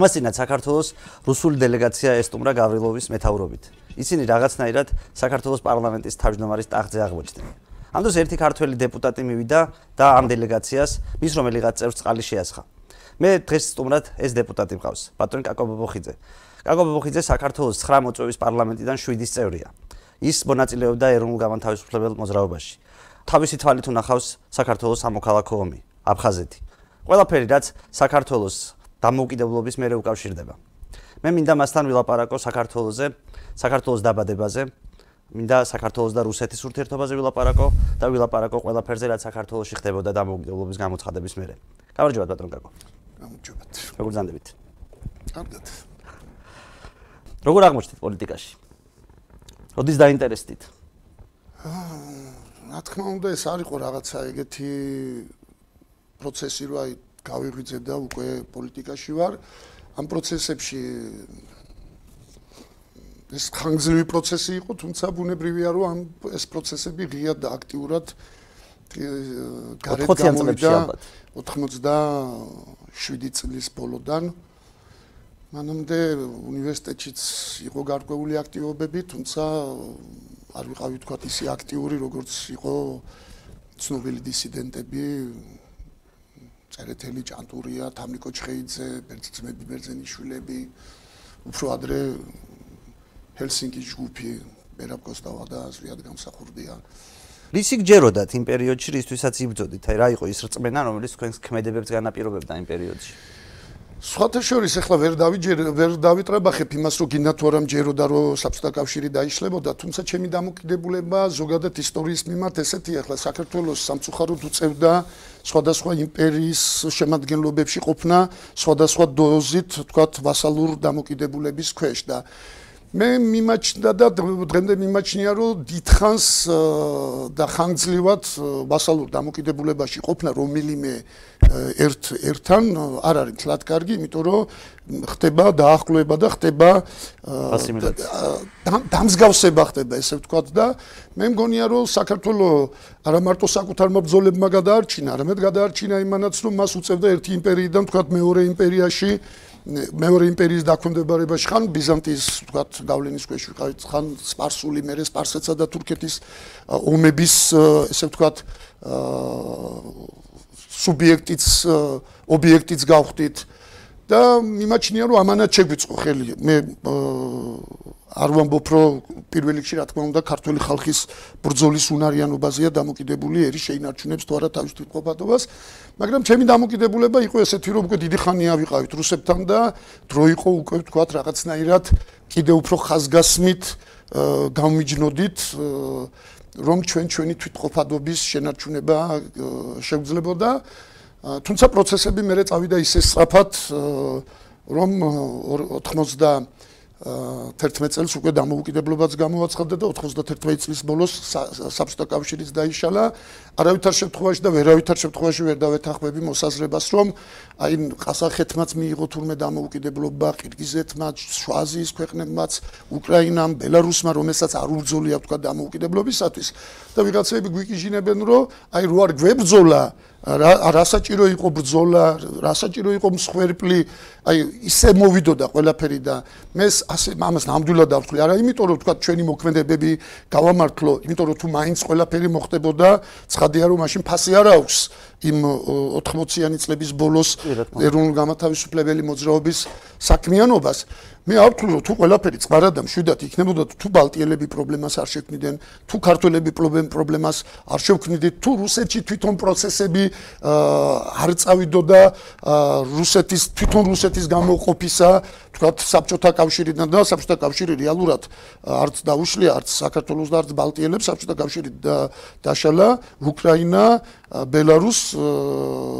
ამასთანავე საქართველოს რუსული დელეგაცია ესტუმრა გავრილოვის მეთაურობით. ისინი რაღაცნაირად საქართველოს პარლამენტის თავმჯდომარის ტახტზე აღმოჩნდნენ. ამ დროს ერთი ქართველი დეპუტატი მივიდა და ამ დელეგაციას მის რომელიღაც წევრს წყალი შეასხა. მე დღეს სტუმრად ეს დეპუტატი მყავს, ბატონი კაკო ბობოხიძე. კაკო ბობოხიძე საქართველოს 9 მოწვევის პარლამენტიდან 7-ის წევრია. ის მონაწილეობდა ეროვნულ გამანთავისუფლებელ მოძრაობაში. თავისი თვალით უნახავს საქართველოს სამოქალაქო ომი, აფხაზეთი. ყველაფერი რაც საქართველოს დამოუკიდებლობის მერე უკავშირდება. მე მინდა მასთან ვილაპარაკო საქართველოსზე, საქართველოს დაბადებაზე, მინდა საქართველოს და რუსეთის ურთიერთობაზე ვილაპარაკო და ვილაპარაკო ყველაფერზე რაც საქართველოსში ხდებოდა დამოუკიდებლობის გამოცხადების მერე. გამარჯობა ბატონ კაკო. გამარჯობათ. როგორ ზანდებით? კარგად. როგორ აღმოჩნდით პოლიტიკაში? როდის დაინტერესდით? რა თქმა უნდა, ეს არ იყო რაღაცა ეგეთი პროცესი, რომ აი გავიღვიძე და უკვე პოლიტიკაში ვარ. ამ პროცესებში ეს ხანგრძლივი პროცესი იყო, თუმცა ბუნებრივია, რომ ამ ეს პროცესები ღიად და აქტიურად გარეთ გამოვიდა 87 წლის ბოლოდან. მანამდე უნივერსიტეტშიც იყო გარკვეული აქტივობები, თუმცა არ ვიყავი თქვა ისე აქტიური, როგორც იყო ცნობილი დისიდენტები, წერეთელი ჭანტურია, თამიკო ჩხეიძე, ბერძნები ბერძენიშვილები, უფრო ადრე ჰელსინკის ჯგუფი, ბერაბ კოსტავა და ზვიად გამსახურდია. რისი გჯეროდათ იმ პერიოდში, რისთვისაც იბრძოდით? აი რა იყო ის რწმენა, რომელიც თქვენს ქმედებებს განაპირობებდა იმ პერიოდში? სხვათა შორის ახლა ვერ დავიჯერ ვერ დავიტრებახებ იმას რომ გინდა თუ არა მჯეროდა რომ საბჭოთა კავშირი დაიშლებოდა. თუმცა ჩემი დამოკიდებულება ზოგადად ისტორიის მიმართ ესეთი ახლა საქართველოს სამწუხაროდ უწევდა სხვადასხვა იმპერიის შემადგენლობებში ყოფნა სხვადასხვა დოზით თქვათ ვასალურ დამოკიდებულების ქვეშ და მე მიმაჩნდა და დღემდე მიმაჩნია რომ დიდხანს და ხანგრძლივად ვასალურ დამოკიდებულებაში ყოფნა რომელიმე ერთ ერთთან არ არის თლად კარგი, იმიტომ რომ ხდება დაახლოება და ხდება დამსგავსება ხდება, ესე ვთქვათ და მე მგონია რომ საქართველოს არა მარტო საკუთარ მებრძოლებმა გადაარჩინა, არამედ გადაარჩინა იმანაც რომ მას უწევდა ერთი იმპერიიდან ვთქვათ მეორე იმპერიაში მეორე იმპერიის დაქვემდებარებაში ხან ბიზანტიის ვთქვათ გავლენის ქვეშ ვიყავით ხან სპარსული მერე სპარსეთსა და თურქეთის ომების ესე ვთქვათ სუბიექტიც ობიექტიც გავხდით და მიმაჩნია რომ ამანაც შეგვიწყო. ხელი მე არ ვამბობ რომ პირველ რიგში რა თქმა უნდა ქართული ხალხის ბრძოლის უნარიანობაზეა დამოკიდებული ერი შეინარჩუნებს თუ არა თავის თვითყოფადობას მაგრამ ჩემი დამოკიდებულება იყო ესეთი რომ უკვე დიდი ხანია ვიყავით რუსებთან და დრო იყო უკვე ვთქვათ რაღაცნაირად კიდე უფრო ხაზგასმით გამიჯნოდით რომ ჩვენ ჩვენი თვითყოფადობის შენარჩუნება შეგვძლებოდა თუმცა პროცესები მეરે წავიდა ისე სწრაფად რომ 80 11 წელს უკვე დამოუკიდებლობაც გამოაცხადდა და 91 წლის ბოლოს საბჭოთა კავშირიც დაიშალა. არავითარ შემთხვევაში და ვერავითარ შემთხვევაში ვერ დავეთანხმები მოსაზრებას, რომ აი ყაზახეთმაც მიიღო თურმე დამოუკიდებლობა, ყირგიზეთმაც, შვაზიის ქვეყნებმაც, უკრაინამ, ბელარუსმა, რომელსაც არ უბრძოლია თქვა დამოუკიდებლობისათვის და ვიღაცები გვიკიჟინებენ, რომ აი რო არ გვებრძოლა რა რასაჭირო იყო ბრძოლა, რასაჭირო იყო მსხვერპლი, აი ისე მოვიდოდა ყველაფერი და მე ასე ამას ნამდვილად დავთვლი. არა იმიტომ რომ თქვა ჩვენი მოქმედებები გავამართლო, იმიტომ რომ თუ მაინც ყველაფერი მოხდებოდა, ცხადია რომ მაშინ ფასი არ აქვს იმ 80-იანი წლების ბოლოს ეროვნულ გამათავისუფლებელი მოძრაობის საქმიანობას. მე არ ვთვლი რომ თუ ყველაფერი წყარა და მშვიდად იქნებოდა თუ ბალტიელები პრობლემას არ შექმნიდნენ თუ ქართველები პრობლემას არ შექმნიდნენ თუ რუსეთში თვითონ პროცესები არ წავიდოდა რუსეთის თვითონ რუსეთის გამოყოფისა თქვათ საბჭოთა კავშირიდან და საბჭოთა კავშირი რეალურად არც დაუშლია არც საქართველოს და არც ბალტიელებს საბჭოთა კავშირი დაშალა უკრაინა ბელარუს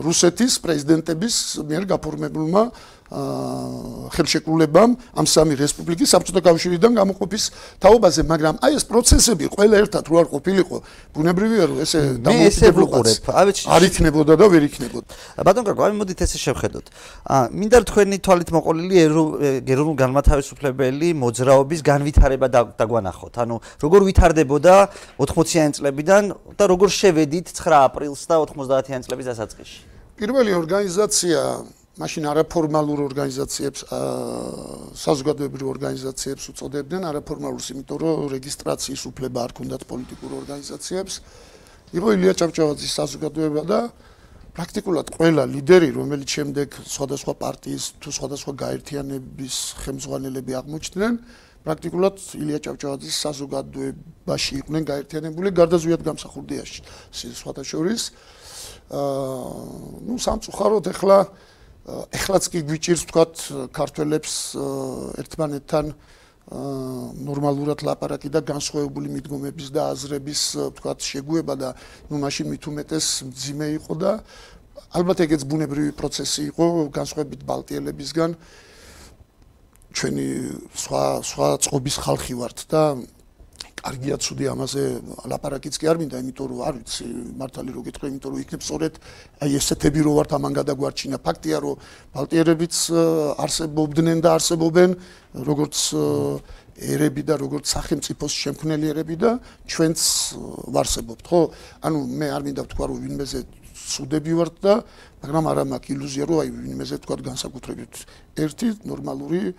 რუსეთის პრეზიდენტების მიერ გაფორმებულმა ხელშეკრულებამ ამ სამი რესპუბლიკის საბჭოთა კავშირიდან გამოყოფის თაობაზე, მაგრამ აი ეს პროცესები ყველა ერთად რო არ ყოფილიყო, ბუნებრივია რომ ესე დამოუკიდებლობაც არ იქნებოდა და ვერ იქნებოდა. ბატონ კარგო, აი მოდით ესე შევხედოთ. აა მინდა თქვენი თვალით მოყოლილი ეროვნულ განმათავისუფლებელი მოძრაობის განვითარება დაგვანახოთ. ანუ როგორ ვითარდებოდა 80-იანი წლებიდან და როგორ შევედით 9 აპრილს და 90-იანი წლების დასაწყისში. პირველი ორგანიზაცია მაშინ არაფორმალურ ორგანიზაციებს საზოგადოებრივ ორგანიზაციებს უწოდებდნენ არაფორმალურს, იმიტომ რომ რეგისტრაციის უფლება არ ქონდათ პოლიტიკურ ორგანიზაციებს. იყო ილია ჭავჭავაძის საზოგადოება და პრაქტიკულად ყველა ლიდერი, რომელიც შემდეგ სხვადასხვა პარტიის თუ სხვადასხვა გაერთიანების ხელმძღვანელები აღმოჩნდნენ, პრაქტიკულად ილია ჭავჭავაძის საზოგადოებაში იყვნენ გაერთიანებული გარდა ზვიად გამსახურდიაში. სხვათა შორის აა ნუ სამწუხაროდ ეხლა ეხლაც კი გვიჭირს თქვათ ქართველებს ერთმანეთთან ნორმალურად ლაპარაკი და განსხვავებული მიდგომების და აზრების თქვათ შეგუება და ნუ მაშინ მით უმეტეს ძიმე იყო და ალბათ ეგეც ბუნებრივი პროცესი იყო განსხვავებით ბალტიელებისგან. ჩვენი სხვა სხვა წყობის ხალხი ვართ და კარგია ცუდი ამაზე ლაპარაკიც კი არ მინდა, იმიტომ რომ არ ვიცი, მართალი რო გითხრა, იმიტომ რომ იქნებ სწორედ აი ესეთები რო ვართ ამან გადაგვარჩინა. ფაქტია რომ ბალტიერებიც არსებობდნენ და არსებობენ, როგორც ერები და როგორც სახელმწიფოს შემქმნელი ერები და ჩვენც ვარსებობთ, ხო? ანუ მე არ მინდა ვთქვა რომ ვინმეზე ცუდები ვართ და მაგრამ არა მაქვს ილუზია რომ აი ვინმეზე თქვა განსაკუთრებით ერთი ნორმალური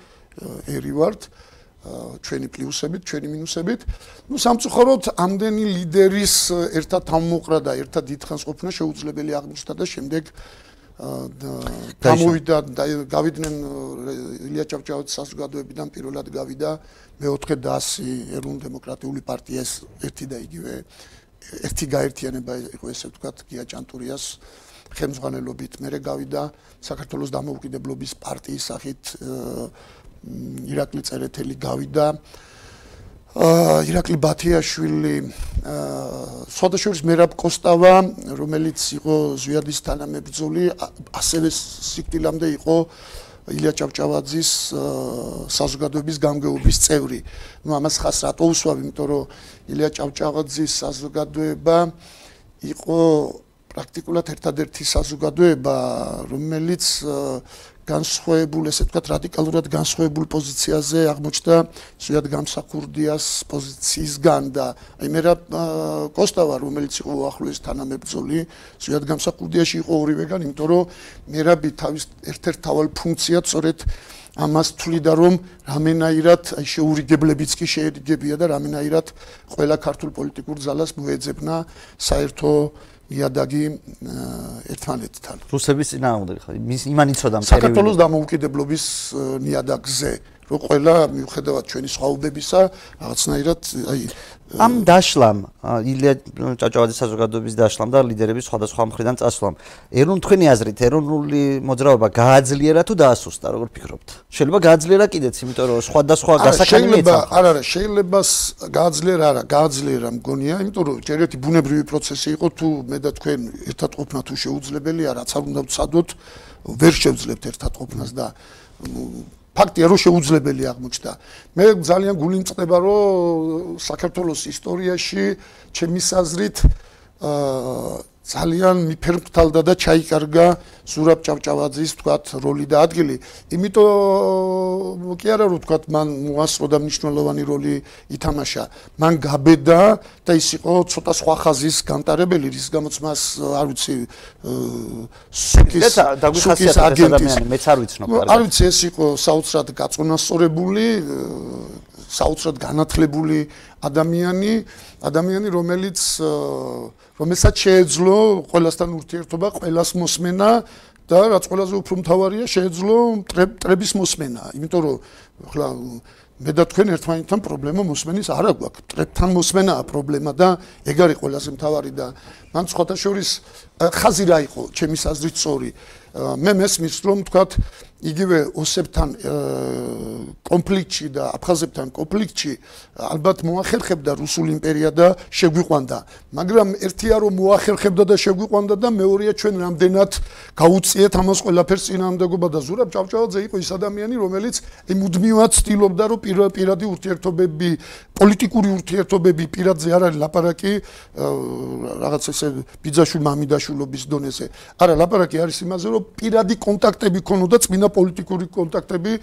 ერი ვართ. ჩვენი პლუსებით, ჩვენი მინუსებით. ნუ სამწუხაროდ ამდენი ლიდერის ერთად ამოყრა და ერთად დიდხანს ყოფნა შეუძლებელი აღმოჩნდა და შემდეგ გამოვიდა და გავიდნენ ილია ჭავჭავაძის საზოგადოებიდან პირველად გავიდა მეოთხე დასი ეროვნულ-დემოკრატიული პარტიას ერთი და იგივე ერთი გაერთიანება იყო ესე ვთქვათ გია ჭანტურიას ხელმძღვანელობით მე გავიდა საქართველოს დამოუკიდებლობის პარტიის სახით ირაკლი წერეთელი გავიდა აა ირაკლი ბათიაშვილი აა სოდაშორის მერაბ კოსტავა რომელიც იყო ზვიადის თანამებრძოლი ასევე სიკტილამდე იყო ილია ჭავჭავაძის საზოგადოების გამგეობის წევრი. ნუ ამას ხას რატო უსვავ, იმიტომ რომ ილია ჭავჭავაძის საზოგადოება იყო პრაქტიკულად ერთადერთი საზოგადოება, რომელიც განსხვავებულ, ესე ვთქვათ, რადიკალურად განსხვავებულ პოზიციაზე აღმოჩნდა ზუიად გამსახურდიას პოზიციისგან და აი მე რა კოსტავა, რომელიც იყო ახლოს თანამებრძოლი, ზუიად გამსახურდიაში იყო ორივეგან, იმიტომ რომ მერაბი თავის ერთ-ერთ თავალ ფუნქციად სწორედ ამას თვლიდა რომ რამენაირად აი შეურიგებლებიც კი შეერიგებია და რამენაირად ყველა ქართულ პოლიტიკურ ძალას მოეძებნა საერთო იადაგი ერთმანეთთან. რუსების ძინაამდე ხა იმან იცოდა მწერები. საქართველოს დამოუკიდებლობის ნიადაგზე რომ ყველა მიუხედავად ჩვენი სხვაობებისა რაღაცნაირად აი ამ დაშლამ ილია ჭაჭავაძის საზოგადოების დაშლამ და ლიდერების სხვადასხვა მხრიდან წასვლამ. ეროვნ თქვენი აზრით ეროვნული მოძრაობა გააძლიერა თუ დაასუსტა როგორ ფიქრობთ? შეიძლება გააძლიერა კიდეც იმიტომ რომ სხვადასხვა გასახანი მეცა არა არა შეიძლება გააძლიერა არა გააძლიერა მგონია იმიტომ რომ ჯერ ერთი ბუნებრივი პროცესი იყო თუ მე და თქვენ ერთად ყოფნა თუ შეუძლებელია რაც არ უნდა ვცადოთ ვერ შევძლებთ ერთად ყოფნას და ფაქტია რომ შეუძლებელი აღმოჩნდა. მე ძალიან გული მწყდება რომ საქართველოს ისტორიაში ჩემი საზრით აა ძალიან მიფერმფრთალდა და ჩაიკარგა ზურაბ ჭავჭავაძის თქვათ როლი და ადგილი. იმიტომ კი არა რომ თქვათ მან მოასწრო და მნიშვნელოვანი როლი ითამაშა. მან გაბედა და ის იყო ცოტა სხვა ხაზის გამტარებელი, რის გამოც მას არ ვიცი სუკის სუკის აგენტის მეც არ ვიცნობ კარგად. არ ვიცი ეს იყო საოცრად გაწონასწორებული საოცრად განათლებული ადამიანი, ადამიანი რომელიც რომელსაც შეეძლო ყველასთან ურთიერთობა, ყველას მოსმენა და რაც ყველაზე უფრო მთავარია, შეეძლო ტრების მოსმენა, იმიტომ რომ ახლა მე და თქვენ ერთმანეთთან პრობლემა მოსმენის არ აქვს. ტრებთან მოსმენაა პრობლემა და ეგ არის ყველაზე მთავარი და მან სხვათა შორის ხაზი რა იყო, ჩემი აზრით სწორი. მე მესმის რომ თქვათ იგივე ოსებთან კონფლიქტში და აფხაზებთან კონფლიქტში ალბათ მოახერხებდა რუსული იმპერია და შეგვიყვანდა. მაგრამ ერთია რომ მოახერხებდა და შეგვიყვანდა და მეორეა ჩვენ რამდენად გაუწიეთ ამას ყველაფერს წინააღმდეგობა და ზურაბ ჭავჭავაძე იყო ის ადამიანი რომელიც მუდმივად ცდილობდა რომ პირადი ურთიერთობები პოლიტიკური ურთიერთობები პირადზე არ არის ლაპარაკი რაღაც ესე ბიძაშვილ მამიდაშვილობის დონეზე. არა ლაპარაკი არის იმაზე რომ პირადი კონტაქტები ქონოდა წმინდა პოლიტიკური კონტაქტები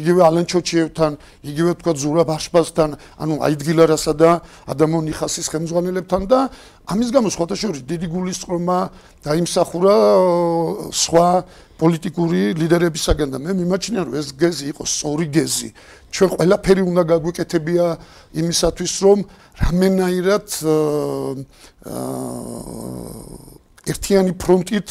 იგივე ალენ ჩოჩიევთან, იგივე თქვა ზურაბ აშპასთან, ანუ აიდგილარასა და ადამონ ნიხასის ხელმძღვანელებთან და ამის გამო სხვათა შორის დიდი გულისწყრომა დაიმსახურა სხვა პოლიტიკური ლიდერებისაგან და მე მიმაჩნია რომ ეს გეზი იყო სწორი გეზი. ჩვენ ყველაფერი უნდა გაგვეკეთებია იმისათვის რომ რამენაირად ერთიანი ფრონტით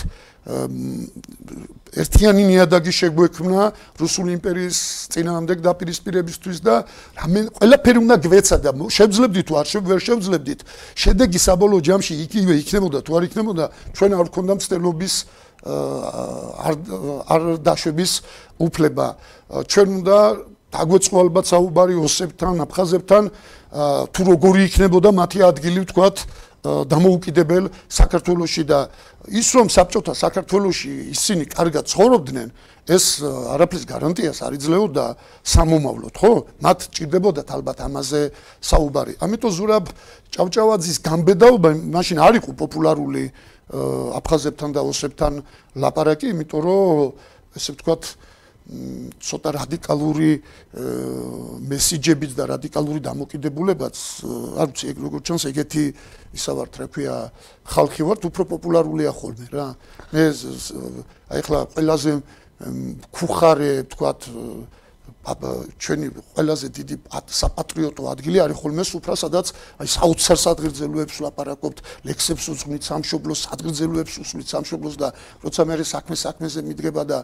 ერთიანი ნიადაგი შეგვექმნა რუსული იმპერიის წინააღმდეგ დაპირისპირებისთვის და რამენ ყველაფერი უნდა გვეცა და შევძლებდით თუ არ შევძლებდით. შედეგი საბოლოო ჯამში იგივე იქნებოდა თუ არ იქნებოდა ჩვენ არ გქონდა მცდელობის არ არ დაშვების უფლება. ჩვენ უნდა დაგვეწყო ალბათ საუბარი ოსებთან აფხაზებთან თუ როგორი იქნებოდა მათი ადგილი ვთქვათ დამოუკიდებელ საქართველოსში და ის რომ საბჭოთა საქართველოსში ისინი კარგად ცხოვრობდნენ ეს არაფრის გარანტიას არ იძლეოდა სამომავლოდ ხო? მათ ჭირდებოდათ ალბათ ამაზე საუბარი. ამიტომ ზურაბ ჭავჭავაძის გამბედაობა მაშინ არ იყო პოპულარული აფხაზებთან და ოსებთან ლაპარაკი იმიტომ რომ ესე ვთქვათ ცოტა რადიკალური მესიჯებით და რადიკალური დამოკიდებულებაც არ ვიცი ეგ როგორ ჩანს ეგეთი ისავართ რა ქვია ხალხი ვართ უფრო პოპულარულია ხოლმე რა. მე აი ახლა ყველაზე ქუხარე თქვათ ჩვენი ყველაზე დიდი საპატრიოტო ადგილი არის ხოლმე სუფრა, სადაც აი საოცარ სადგრძელოებს ლაპარაკობთ, ლექსებს უძღვნით სამშობლოს, სადგრძელოებს უსმით სამშობლოს და როცა მე საქმე საქმეზე მიდგება და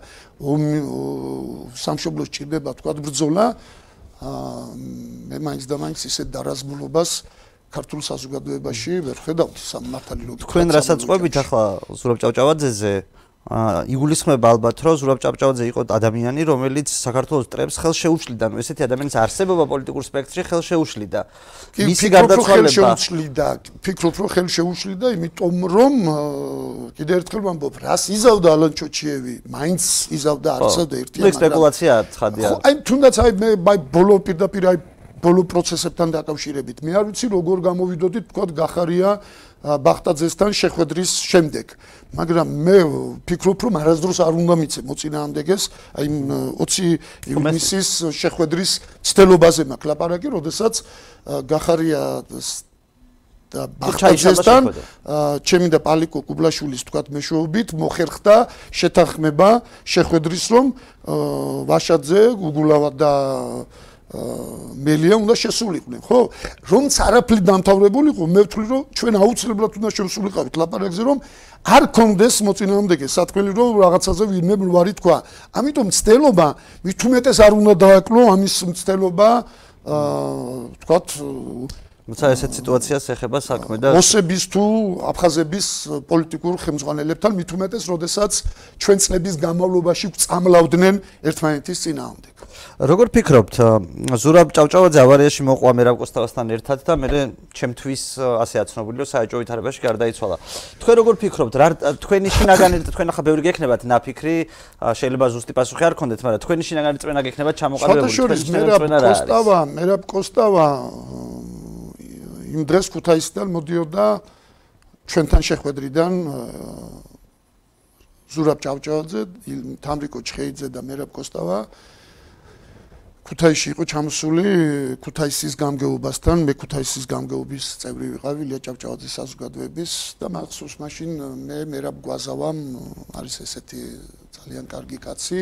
სამშობლოს ჭირდება თქვა ბრძოლა, მე მაინც და მაინც ისეთ დარაზმულობას ქართულ საზოგადოებაში ვერ ხედავთ სამართალი რო თქვენ რასაც ყვებით ახლა ზურაბ ჭავჭავაძეზე იგულისხმება ალბათ რომ ზურაბ ჭავჭავაძე იყო ადამიანი რომელიც საქართველოს ტრებს ხელ შეუშლიდა. ნუ ესეთი ადამიანის არსებობა პოლიტიკურ სპექტრში ხელ შეუშლიდა. მისი გარდაცვალება შეუშლიდა. ფიქრობ რომ ხელ შეუშლიდა იმიტომ რომ კიდე ერთხელ ვამბობ რას იზავდა ალან ჩოჩიევი? მაინც იზავდა არსებდა ერთია მაგრამ სპეკულაცია ცხადია. აი თუნდაც აი მე ბოლო პირდაპირ აი ბოლო პროცესებთან დაკავშირებით. მე არ ვიცი როგორ გამოვიდოდით თქვა გახარია ბახტაძესთან შეხვედრის შემდეგ. მაგრამ მე ფიქრობ რომ არასდროს არ უნდა მიცე მოწინააღმდეგეს აი 20 ივნისის შეხვედრის ცდელობაზე მაქვს ლაპარაკი როდესაც გახარია და ბახტაძესთან ჩემი და პალიკო კუბლაშვილის თქვათ მეშვეობით მოხერხდა შეთანხმება შეხვედრის რომ ვაშაძე გუგულავა და მელია უნდა შესულიყვნენ, ხო? რომც არაფერი დამთავრებულიყო, მე ვთვლი რომ ჩვენ აუცილებლად უნდა შევსულიყავით ლაპარაკზე, რომ არ კონდეს მოწინააღმდეგე სათქმელი რომ რაღაცაზე ვინმე ვარი თქვა. ამიტომ ცდელობა მით უმეტეს არ უნდა დააკლო ამის ცდელობა აა თქვათ მოცა ესეთ სიტუაციას ეხება საქმე და ოსების თუ აფხაზების პოლიტიკურ ხელმძღვანელებთან მით უმეტეს, როდესაც ჩვენ წლების განმავლობაში წამლავდნენ ერთმანეთის წინააღმდეგ. როგორ ფიქრობთ, ზურაბ ჭავჭავაძე ავარიაში მოყვა მერაბ კოსტავასთან ერთად და მე ჩემთვის ასე აცნობილი რომ საეჭო ვითარებაში გარდაიცვალა. თქვენ როგორ ფიქრობთ, რა თქვენი შინაგანი თქვენ ახლა ბევრი გექნებათ ნაფიქრი, შეიძლება ზუსტი პასუხი არ გქონდეთ, მაგრამ თქვენი შინაგანი წვენა გექნებათ ჩამოყალიბებული რა არის? მერაბ კოსტავა, მერაბ კოსტავა იმ დღეს ქუთაისიდან მოდიოდა ჩვენთან შეხვედრიდან ზურაბ ჭავჭავაძე, თამრიკო ჩხეიძე და მერაბ კოსტავა. ქუთაისში იყო ჩამოსული ქუთაისის გამგეობასთან, მე ქუთაისის გამგეობის წევრი ვიყავი ლია ჭავჭავაძის საზოგადოების და მახსოვს მაშინ მე მერაბ გვაზავამ არის ესეთი ძალიან კარგი კაცი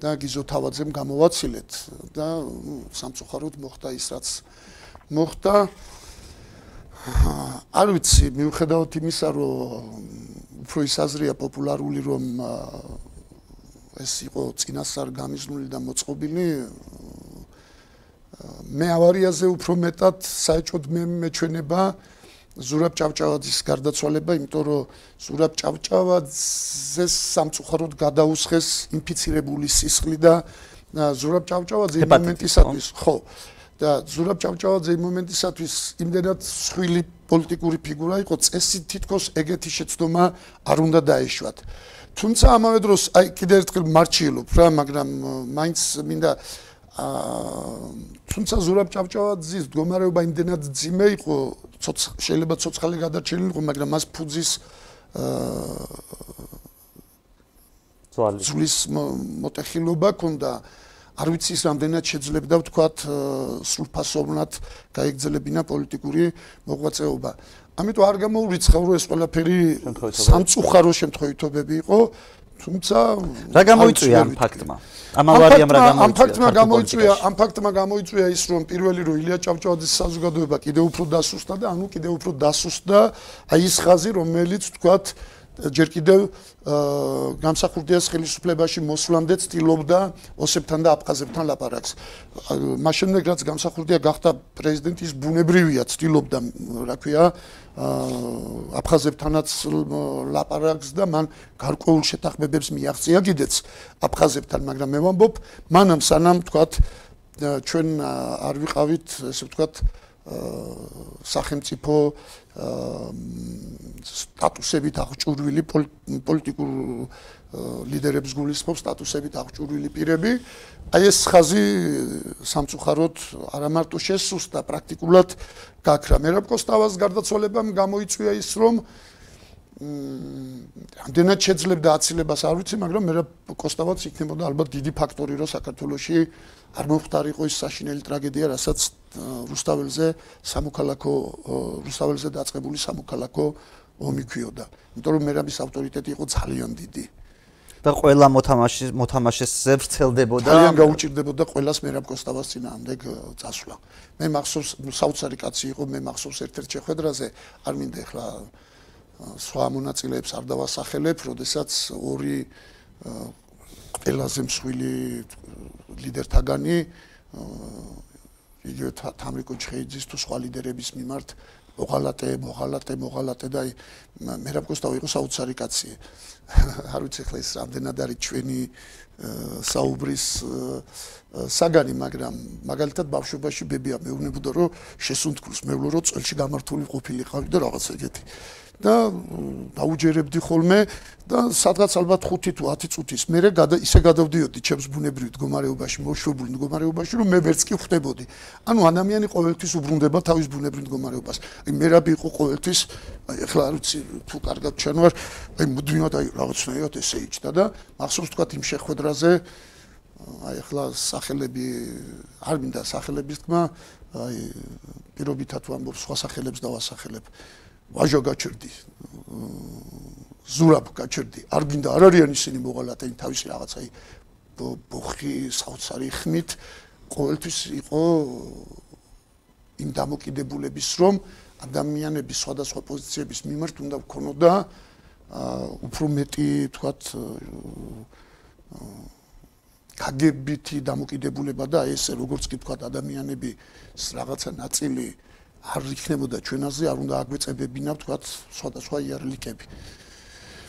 და გიზო თავაძემ გამოვაცილეთ და სამწუხაროდ მოხდა ის რაც მოხდა არ ვიცი, მიუხედავად იმისა, რომ უფრო ის აზრია პოპულარული, რომ ეს იყო წინასწარ გამიზნული და მოწყობილი, მე ავარიაზე უფრო მეტად საერთოდ მე მეჩვენება ზურაბ ჭავჭავაძის გარდაცვალება, იმიტომ რომ ზურაბ ჭავჭავაძეს სამწუხაროდ გადაუსხეს ინფიცირებული სისხლი და ზურაბ ჭავჭავაძე იმ მომენტისათვის, ხო, და ზურაბ ჭავჭავაძე იმ მომენტისათვის იმდენად სხვილი პოლიტიკური ფიგურა იყო წესი თითქოს ეგეთი შეცდომა არ უნდა დაეშვათ. თუმცა ამავე დროს აი კიდე ერთხელ მარჩიელობ რა მაგრამ მაინც მინდა აა თუმცა ზურაბ ჭავჭავაძის მდგომარეობა იმდენად ძიმე იყო შეიძლება ცოცხალი გადარჩენილი იყო მაგრამ მას ფუძის აა ძვლის მოტეხილობა ქონდა არ ვიცი ის რამდენად შეძლებდა ვთქვათ სრულფასოვნად გაიგრძელებინა პოლიტიკური მოღვაწეობა. ამიტომ არ გამოურიცხავ რომ ეს ყველაფერი სამწუხარო შემთხვევითობები იყო, თუმცა რა გამოიწვია ამ ფაქტმა? ამ ავარიამ რა გამოიწვია? ამ ფაქტმა გამოიწვია, ამ ფაქტმა გამოიწვია ის რომ პირველი რომ ილია ჭავჭავაძის საზოგადოება კიდევ უფრო დასუსტდა და ანუ კიდევ უფრო დასუსტდა აი ის ხაზი რომელიც ვთქვათ ჯერ კიდევ გამსახურდიას ხელისუფლებაში მოსვლამდე ცდილობდა ოსებთან და აფხაზებთან ლაპარაკს. მაშინ რაც გამსახურდია გახდა პრეზიდენტის ბუნებრივია ცდილობდა, რა ქვია, აფხაზებთანაც ლაპარაკს და მან გარკვეულ შეთანხმებებს მიაღწია კიდეც აფხაზებთან, მაგრამ მე ვამბობ, მანამ სანამ თქვათ ჩვენ არ ვიყავით, ესე ვთქვათ, სახელმწიფო სტატუსებით აღჭურვილი პოლიტიკურ ლიდერებს გულისხმობს სტატუსებით აღჭურვილი პირები. აი ეს ხაზი სამწუხაროდ არა მარტო შესუსტა, პრაქტიკულად გაქრა. მერაბკოსტავას გარდაცვალებამ გამოიწვია ის, რომ ამდენად შეძლებდა აცილებას არ ვიცი, მაგრამ მერაბკოსტავაც იქნებოდა ალბათ დიდი ფაქტორი, რომ საქართველოში არ მომხდარიყო ის საშინელი ტრაგედია, რასაც რუსთაველზე სამოქალაქო რუსთაველზე დაწყებული სამოქალაქო ომი ქვიოდა. იმიტომ რომ მერაბის ავტორიტეტი იყო ძალიან დიდი. და ყველა მოთამაშის მოთამაშესზე ვრცელდებოდა. ძალიან გაუჭირდებოდა ყველას მერაბ კოსტავას წინააღმდეგ წასვლა. მე მახსოვს საოცარი კაცი იყო, მე მახსოვს ერთ-ერთ შეხვედრაზე, არ მინდა ახლა სხვა მონაწილეებს არ დავასახელებ, როდესაც ორი ყველაზე მსხვილი ლიდერთაგანი იგივე თამრიკო ჩხეიძის თუ სხვა ლიდერების მიმართ მოღალატე, მოღალატე, მოღალატე და მერაბკოსტავი იყო საოცარი კაცი. არ ვიცი ხლა ის რამდენად არის ჩვენი საუბრის საგანი, მაგრამ მაგალითად ბავშვობაში ბებია მეუბნებოდა რომ შესუნთქულს მეუბნო რომ წელში გამართული ყოფილიყავი და რაღაც ეგეთი. და დაუჯერებდი ხოლმე და სადღაც ალბათ 5 თუ 10 წუთის მერე ისე გადავდიოდი ჩემს ბუნებრივ მდგომარეობაში, მოშვებული მდგომარეობაში, რომ მე ვერც კი ხვდებოდი. ანუ ადამიანი ყოველთვის უბრუნდება თავის ბუნებრივ მდგომარეობას. აი მე რაბი იყო ყოველთვის, აი ახლა არ ვიცი თუ კარგად ჩანვარ, აი მუდმივად აი რაღაცნაირად ესე იჭდა და მახსოვს თქვა იმ შეხვედრაზე აი ახლა სახელები არ მინდა სახელების თქმა, აი პირობითად ვამბობ სხვა სახელებს დავასახელებ. ვაჟო გაჩერდი. ზურაბ გაჩერდი. არ გინდა არ არიან ისინი მოღალატე თავისი რაღაცა ბოხი საოცარი ხმით. ყოველთვის იყო იმ დამოკიდებულების რომ ადამიანების სხვადასხვა პოზიციების მიმართ უნდა ვქონოდა უფრო მეტი თქვათ კაგებითი დამოკიდებულება და ესე როგორც კი თქვათ ადამიანების რაღაცა ნაწილი არ იქნებოდა ჩვენაზე, არ უნდა აგვეწებებინა, თქვა, სხვადასხვა იარლიკები.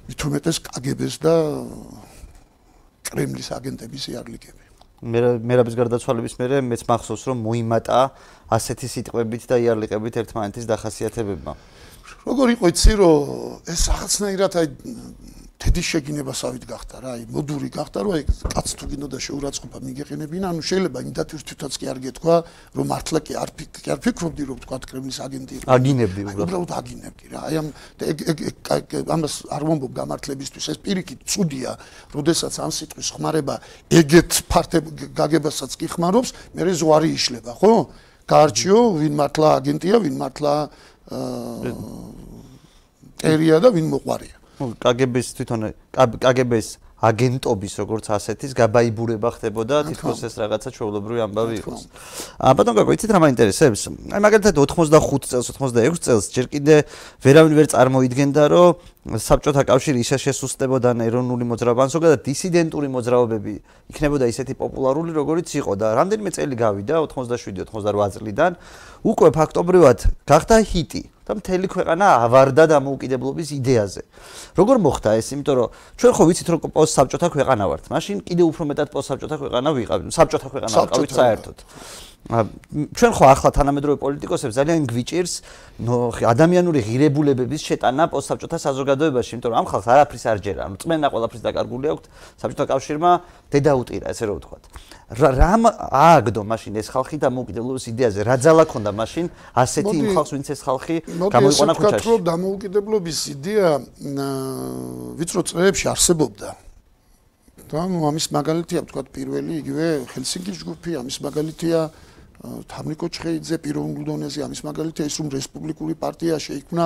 მithumetes კგბ-ს და კრემლის აგენტების იარლიკები. მე მერაბის გარდაცვალების მერე მეც მახსოვს რომ მოიმატა ასეთი სიტყვებით და იარლიკებით ერთმანეთის დახასიათებებმა. როგორ იყო იცი რომ ეს რაღაცნაირად აი თედი შეგინებასავით გახდა რა, აი მოდური გახდა, რომ ეგ კაც თუ გინდოდა შეურაცხყოფა მიგეყენებინა, ანუ შეიძლება იმდათვირ თვითონაც კი არ გეთქვა, რომ მართლა კი არ კი არ ფიქრობდი რომ თქვა კრემლის აგენტი იყო. აგინებდი უბრალოდ. უბრალოდ აგინებდი რა. აი ამ ეგ ეგ ამას არ ვამბობ გამართლებისთვის, ეს პირიქით წუდია, როდესაც ამ სიტყვის ხმარება ეგეთ ფართებ გაგებასაც კი ხმარობს, მე ზვარი იშლება, ხო? გაარჩიო, ვინ მართლა აგენტია, ვინ მართლა აა ტერია და ვინ მოყვარია. Ну კგბ-ს თვითონ კგბ-ს აგენტობის როგორც ასეთის გაბაიბურება ხდებოდა თითქოს ეს რაღაცა ჩვეულებრივი ამბავი იყოს. აა ბატონ გაგო, იცით რა მაინტერესებს? აი მაგალითად 85 წელს, 86 წელს ჯერ კიდე ვერავინ ვერ წარმოიდგენდა, რომ საბჭოთა კავშირი ისე შესუსტებოდა ეროვნული მოძრაობა, ან ზოგადად დისიდენტური მოძრაობები იქნებოდა ისეთი პოპულარული, როგორიც იყო და რამდენიმე წელი გავიდა 87-88 წლიდან, უკვე ფაქტობრივად გახდა ჰიტი. და მთელი ქვეყანა ავარდა დამოუკიდებლობის იდეაზე. როგორ მოხდა ეს? იმიტომ რომ ჩვენ ხო ვიცით რომ პოსტსაბჭოთა ქვეყანა ვართ. მაშინ კიდე უფრო მეტად პოსტსაბჭოთა ქვეყანა ვიყავით. საბჭოთა ქვეყანა ვიყავით საერთოდ. ჩვენ ხო ახლა თანამედროვე პოლიტიკოსებს ძალიან გვიჭირს ადამიანური ღირებულებების შეტანა პოსტსაბჭოთა საზოგადოებაში, იმიტომ რომ ამ ხალხს არაფრის არ ჯერა, რწმენა ყველაფრის დაკარგული აქვს საბჭოთა კავშირმა დედაუტირა, ესე რომ ვთქვათ. რამ ააგდო მაშინ ეს ხალხი და მოუკიდებლობის იდეაზე რა ძალა ქონდა მაშინ ასეთი იმ ხალხს ვინც ეს ხალხი გამოიყონა ქუჩაში. მოდი ვთქვათ რომ და モ უკიდებლობის იდეა ვიწრო წრეებში არსებობდა. და ნუ ამის მაგალითია თქვა პირველი იგივე ჰელსინკის ჯგუფი, ამის მაგალითია თამრიკო ჩხეიძე პიროვნულ დონეზე, ამის მაგალითია ის რომ რესპუბლიკური პარტია შეიქმნა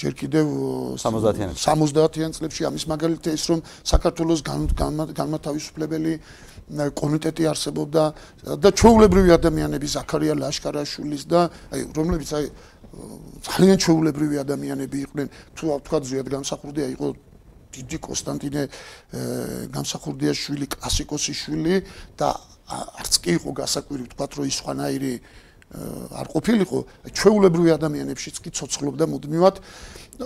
ჯერ კიდევ 70-იან 70-იან წლებში. ამის მაგალითია ის რომ საქართველოს განმათავისუფლებელი კომიტეტი არსებობდა და ჩვეულებრივი ადამიანები ზაქარია ლაშკარაშვილის და აი რომლებიც აი ძალიან ჩვეულებრივი ადამიანები იყვნენ. თუ თქვა ზიად განსახურდია იყო დიდი კონსტანტინე გამსახურდია შვილი კლასიკოსის შვილი და არც კი იყო გასაკვირი თქვა რომ ის ხანაირი არ ყოფილიყო ჩვეულებრივი ადამიანებშიც კი ცოცხლობდა მუდმივად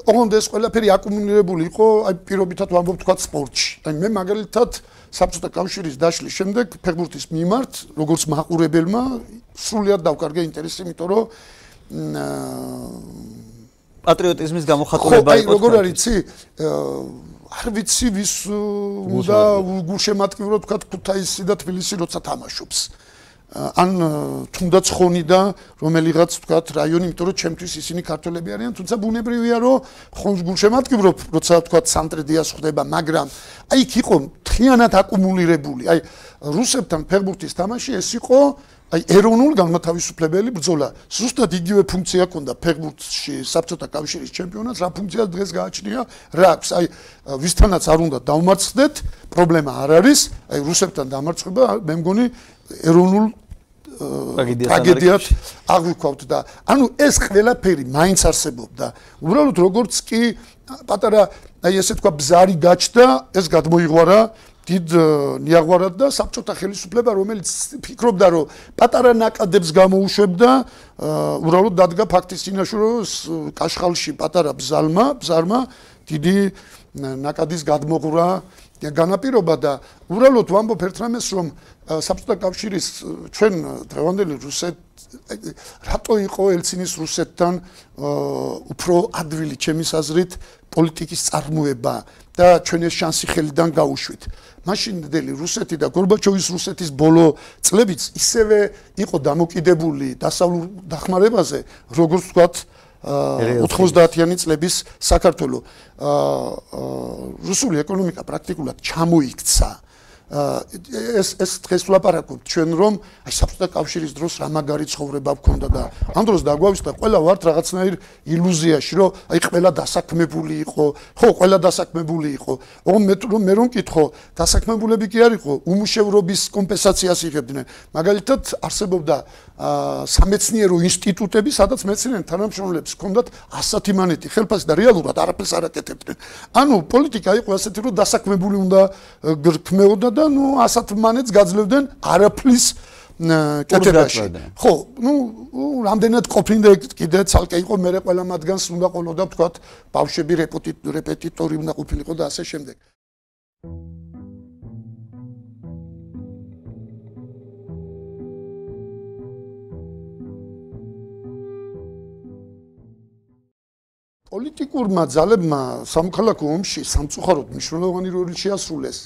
ოღონდ ეს ყველაფერი აკუმულირებული იყო აი პირობითად ვამბობ თქვა სპორტში აი მე მაგალითად საბჭოთა კავშირის დაშლის შემდეგ ფეხბურთის მიმართ როგორც მაყურებელმა სრულიად დავკარგე ინტერესი იმიტომ რომ პატრიოტიზმის გამოხატულება იყო. ხო, აი როგორ არის ცი? არ ვიცი ვის უნდა გულშემატკივრო თქვა ქუთაისი და თბილისი როცა თამაშობს. ან თუნდაც ხონი და რომელიღაც თქვა რაიონი, იმიტომ რომ ჩემთვის ისინი ქართველები არიან, თუმცა ბუნებრივია რომ ხონს გულშემატკივრო, როცა თქვა ცენტრი დიას ხდება, მაგრამ აი იქ იყო თლიანად აკუმულირებული. აი რუსებთან ფეხბურთის თამაში ეს იყო აი ეროვნულ განმათავისუფლებელი ბრძოლა ზუსტად იგივე ფუნქცია ჰქონდა ფეხბურთში საბჭოთა კავშირის ჩემპიონატს რა ფუნქცია დღეს გააჩნია რა აქვს. აი ვისთანაც არ უნდა დავმარცხდეთ პრობლემა არ არის. აი რუსებთან დამარცხება მე მგონი ეროვნულ ტრაგედიად აღვიქვავთ და ანუ ეს ყველაფერი მაინც არსებობდა. უბრალოდ როგორც კი პატარა აი ესე თქვა ბზარი გაჩნდა ეს გადმოიღვარა დიდ ნიაღვარად და საბჭოთა ხელისუფლება რომელიც ფიქრობდა რომ პატარა ნაკადებს გამოუშვებდა უბრალოდ დადგა ფაქტის წინაშე რომ კაშხალში პატარა ბზალმა ბზარმა დიდი ნაკადის გადმოღრა განაპირობა და უბრალოდ ვამბობ ერთ რამეს რომ საბჭოთა კავშირის ჩვენ დღევანდელი რუსეთ რატო იყო ელცინის რუსეთთან უფრო ადვილი ჩემის აზრით პოლიტიკის წარმოება და ჩვენ ეს შანსი ხელიდან გაუშვით. მაშინდელი რუსეთი და გორბაჩოვის რუსეთის ბოლო წლებიც ისევე იყო დამოკიდებული დასავლურ დახმარებაზე, როგორც ვთქვათ, 90-იანი წლების საქართველოს. რუსული ეკონომიკა პრაქტიკულად ჩამოიქცა. ეს ეს დღეს ვლაპარაკობ ჩვენ რომ აი საბჭოთა კავშირის დროს რა მაგარი ცხოვრება გქონდა და ამ დროს დაგვავისდა ყველა ვართ რაღაცნაირ ილუზიაში რომ აი ყველა დასაქმებული იყო. ხო ყველა დასაქმებული იყო. ოღონ მე რომ მე რომ კითხო დასაქმებულები კი არ იყო უმუშევრობის კომპენსაციას იღებდნენ. მაგალითად არსებობდა სამეცნიერო ინსტიტუტები სადაც მეცნიერთა თანამშრომლებს ჰქონდათ ასათი მანეთი ხელფასი და რეალურად არაფერს არ აკეთებდნენ ანუ პოლიტიკა იყო ასეთი რომ დასაქმებული უნდა გრქმეოდა და ნუ ასათ მანეთს გაძლევდნენ არაფლის კეთებაში. ხო, ნუ რამდენად ყოფნინდა კიდე ცალკე იყო მე ყველა მათგანს უნდა ყოლოდა თქვა ბავშვები რეპეტიტორი უნდა ყოფილიყო და ასე შემდეგ. პოლიტიკურმა ძალებმა სამოქალაქო ომში სამწუხაროდ მნიშვნელოვანი როლი შეასრულეს.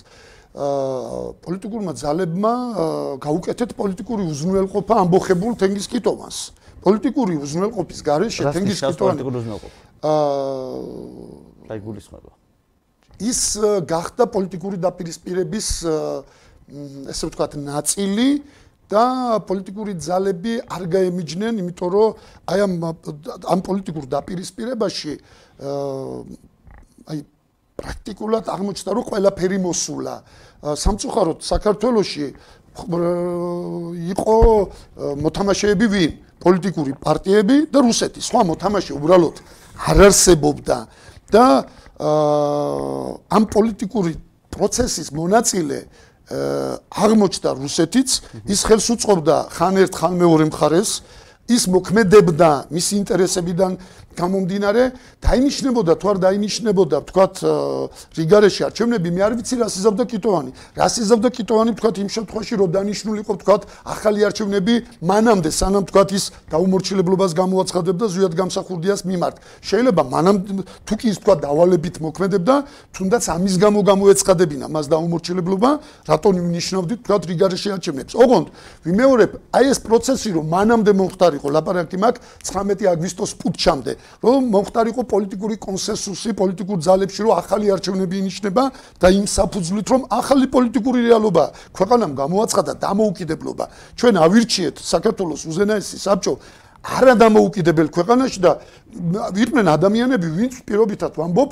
აა პოლიტიკურმა ძალებმა გაუკეთეთ პოლიტიკური უზრუნველყოფა ამბოხებულ თენგისკიტოვანს. პოლიტიკური უზრუნველყოფის გარეშე თენგისკიტოვანი აა აი გულისხმობა. ის გახდა პოლიტიკური დაპირისპირების ესე ვთქვათ ნაწილი და პოლიტიკური ძალები არ გაემიჯნენ, იმიტომ რომ აი ამ ამ პოლიტიკურ დაპირისპირებაში აი პრაქტიკულად აღმოჩნდა, რომ ყველაფერი მოსულა. სამწუხაროდ საქართველოში იყო მოთამაშეები ვინ? პოლიტიკური პარტიები და რუსეთის. სხვა მოთამაშე უბრალოდ არ არსებობდა და ამ პოლიტიკური პროცესის მონაწილე აღმოჩნდა რუსეთიც, ის ხელს უწყობდა ხან ერთ ხან მეორე მხარეს, ის მოქმედებდა მის ინტერესებიდან გამომდინარე დაინიშნებოდა თუ არ დაინიშნებოდა თქვათ რიგარეში არჩევნები მე არ ვიცი რა სიზავდა კიტოვანი. რა სიზავდა კიტოვანი თქვათ იმ შემთხვევაში რომ დანიშნულიყო თქვათ ახალი არჩევნები მანამდე სანამ თქვათ ის დაუმორჩილებლობას გამოაცხადებდა ზვიად გამსახურდიას მიმართ. შეიძლება მანამ თუ კი ის თქვათ დავალებით მოქმედებდა თუნდაც ამის გამო გამოეცხადებინა მას დაუმორჩილებლობა რატომ ნიშნავდით თქვათ რიგარეში არჩევნებს? ოღონდ ვიმეორებ აი ეს პროცესი რომ მანამდე მომხდარიყო ლაპარაკი მაგ 19 აგვისტოს პუტჩამდე რომ მომხდარიყო პოლიტიკური კონსენსუსი პოლიტიკურ ძალებში, რომ ახალი არჩევნები ინიშნება და იმ საფუძვლით, რომ ახალი პოლიტიკური რეალობა ქვეყანამ გამოაცხადა დამოუკიდებლობა. ჩვენ ავირჩიეთ საქართველოს უზენაესი საბჭო არა დამოუკიდებელ ქვეყანაში და ვიყვნენ ადამიანები, ვინც პირობითად ვამბობ,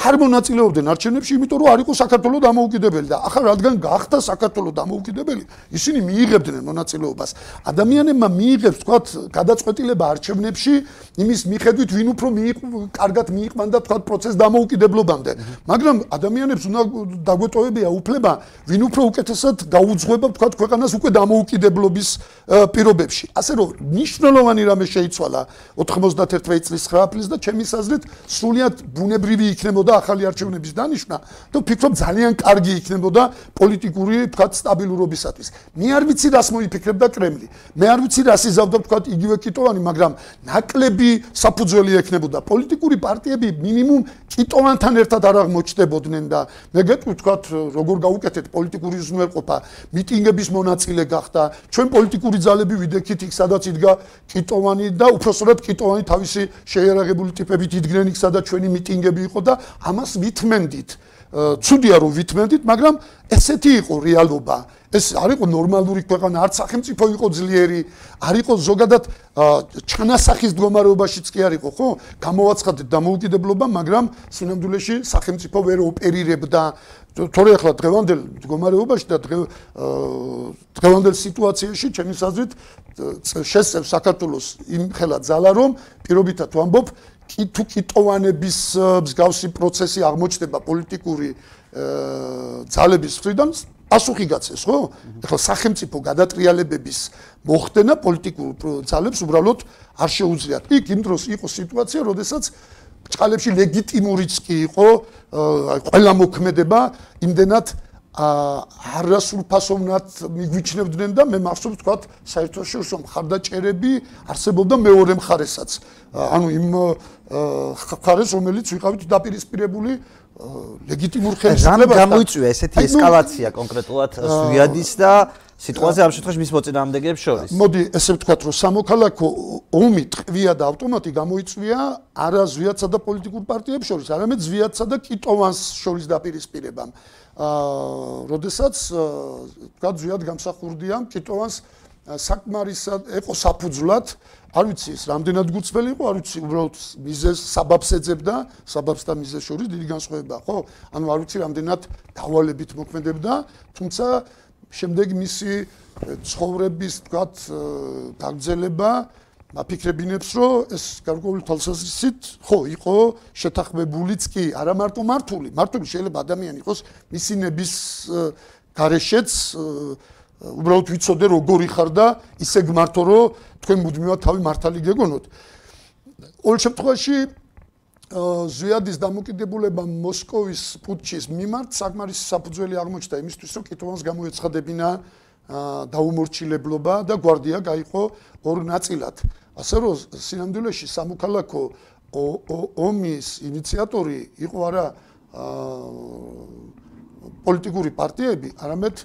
არ მონაწილეობდნენ არჩევნებში, იმიტომ რომ არ იყო საქართველოს დამოუკიდებელი და ახლა რადგან გახდა საქართველოს დამოუკიდებელი, ისინი მიიღებდნენ მონაწილეობას. ადამიანებმა მიიღებს, თქვათ, გადაწყვეტილება არჩევნებში იმის მიხედვით, ვინ უფრო კარგად მიიყვან და თქვათ პროცეს დამოუკიდებლობამდე. მაგრამ ადამიანებს უნდა დაგვეტოვებია უფლება, ვინ უფრო უკეთესად გაუძღვება, თქვათ, ქვეყანას უკვე დამოუკიდებლობის პირობებში. ასე რომ ნიშნულოვანი რამე შეიცვალა 91 წლის 9 აპრილს და ჩემი საზრით სრულიად ბუნებრივი იქნებოდა იქნებოდა ახალი არჩევნების დანიშვნა და ვფიქრობ ძალიან კარგი იქნებოდა პოლიტიკური თქვა სტაბილურობისათვის. მე არ ვიცი რას მოიფიქრებდა კრემლი. მე არ ვიცი რას იზავდა თქვა იგივე კიტოვანი, მაგრამ ნაკლები საფუძველი ექნებოდა. პოლიტიკური პარტიები მინიმუმ კიტოვანთან ერთად არ აღმოჩნდებოდნენ და მე გეტყვით როგორ გავუკეთეთ პოლიტიკური უზრუნველყოფა, მიტინგების მონაწილე გახდა. ჩვენ პოლიტიკური ძალები ვიდექით იქ სადაც იდგა კიტოვანი და უფრო სწორად კიტოვანი თავისი შეერაღებული ტიპებით იდგნენ იქ, სადაც ჩვენი მიტინგები იყო და ამას ვითმენდით. ცუდია რომ ვითმენდით, მაგრამ ესეთი იყო რეალობა. ეს არ იყო ნორმალური ქვეყანა, არც სახელმწიფო იყო ძლიერი, არ იყო ზოგადად ჩანასახის მდგომარეობაშიც კი არ იყო, ხო? გამოაცხადეთ დამოუკიდებლობა, მაგრამ სინამდვილეში სახელმწიფო ვერ ოპერირებდა. თორე ახლა დღევანდელ მდგომარეობაში და დღევანდელ სიტუაციაში ჩემი საზრით შესწევ საქართველოს იმ ხელა ძალა რომ პირობითად ვამბობ კი თუ კიტოვანების მსგავსი პროცესი აღმოჩნდება პოლიტიკური ძალების მხრიდან პასუხი გაცეს ხო? ეხლა სახელმწიფო გადატრიალებების მოხდენა პოლიტიკურ ძალებს უბრალოდ არ შეუძლიათ. იქ იმ დროს იყო სიტუაცია, როდესაც ჭალებში ლეგიტიმურიც კი იყო ყველა მოქმედება იმდენად არასრულფასოვნად მიგვიჩნევდნენ და მე მახსოვს თქვა საერთაშორისო მხარდაჭერები არსებობდა მეორე მხარესაც. ანუ იმ მხარეს რომელიც ვიყავით დაპირისპირებული ლეგიტიმურ ხელისუფლებასთან. რამ გამოიწვია ესეთი ესკალაცია კონკრეტულად ზვიადის და სიტუაცია ამ შემთხვევაში მის მოწინააღმდეგეებს შორის? მოდი ესე ვთქვათ, რომ სამოქალაქო ომი ტყვია და ავტომატი გამოიწვია არა ზვიადსა და პოლიტიკურ პარტიებს შორის, არამედ ზვიადსა და კიტოვანს შორის დაპირისპირებამ. აა, როდესაც თქვა ზვიად გამსახურდია კიტოვანს საკმარისად ეყო საფუძვლად, არ ვიცი ეს რამდენად გუწველი იყო, არ ვიცი უბრალოდ მიზეს საბაბს ეძებდა, საბაბს და მიზეს შორის დიდი განსხვავება, ხო? ანუ არ ვიცი რამდენად დავალებით მოქმედებდა, თუმცა შემდეგ მისი ცხოვრების თქვათ გაგზელება აფიქრებინებს, რომ ეს გარკვეული თვალსაზრისით ხო იყო შეთანხმებულიც კი, არა მარტო მართული, მართული შეიძლება ადამიანი იყოს მისინების გარეშეც უბრალოდ ვიცოდე როგორი ხარ და ისე გმართო რომ თქვენ მუდმივად თავი მართალი გეგონოთ. ყოველ შემთხვევაში ზვიადის დამოკიდებულება მოსკოვის პუტჩის მიმართ საკმარისი საფუძველი აღმოჩნდა იმისთვის რომ კიტოვანს გამოეცხადებინა დაუმორჩილებლობა და გვარდია გაიყო ორ ნაწილად. ასე რომ სინამდვილეში სამოქალაქო ომის ინიციატორი იყო არა პოლიტიკური პარტიები, არამედ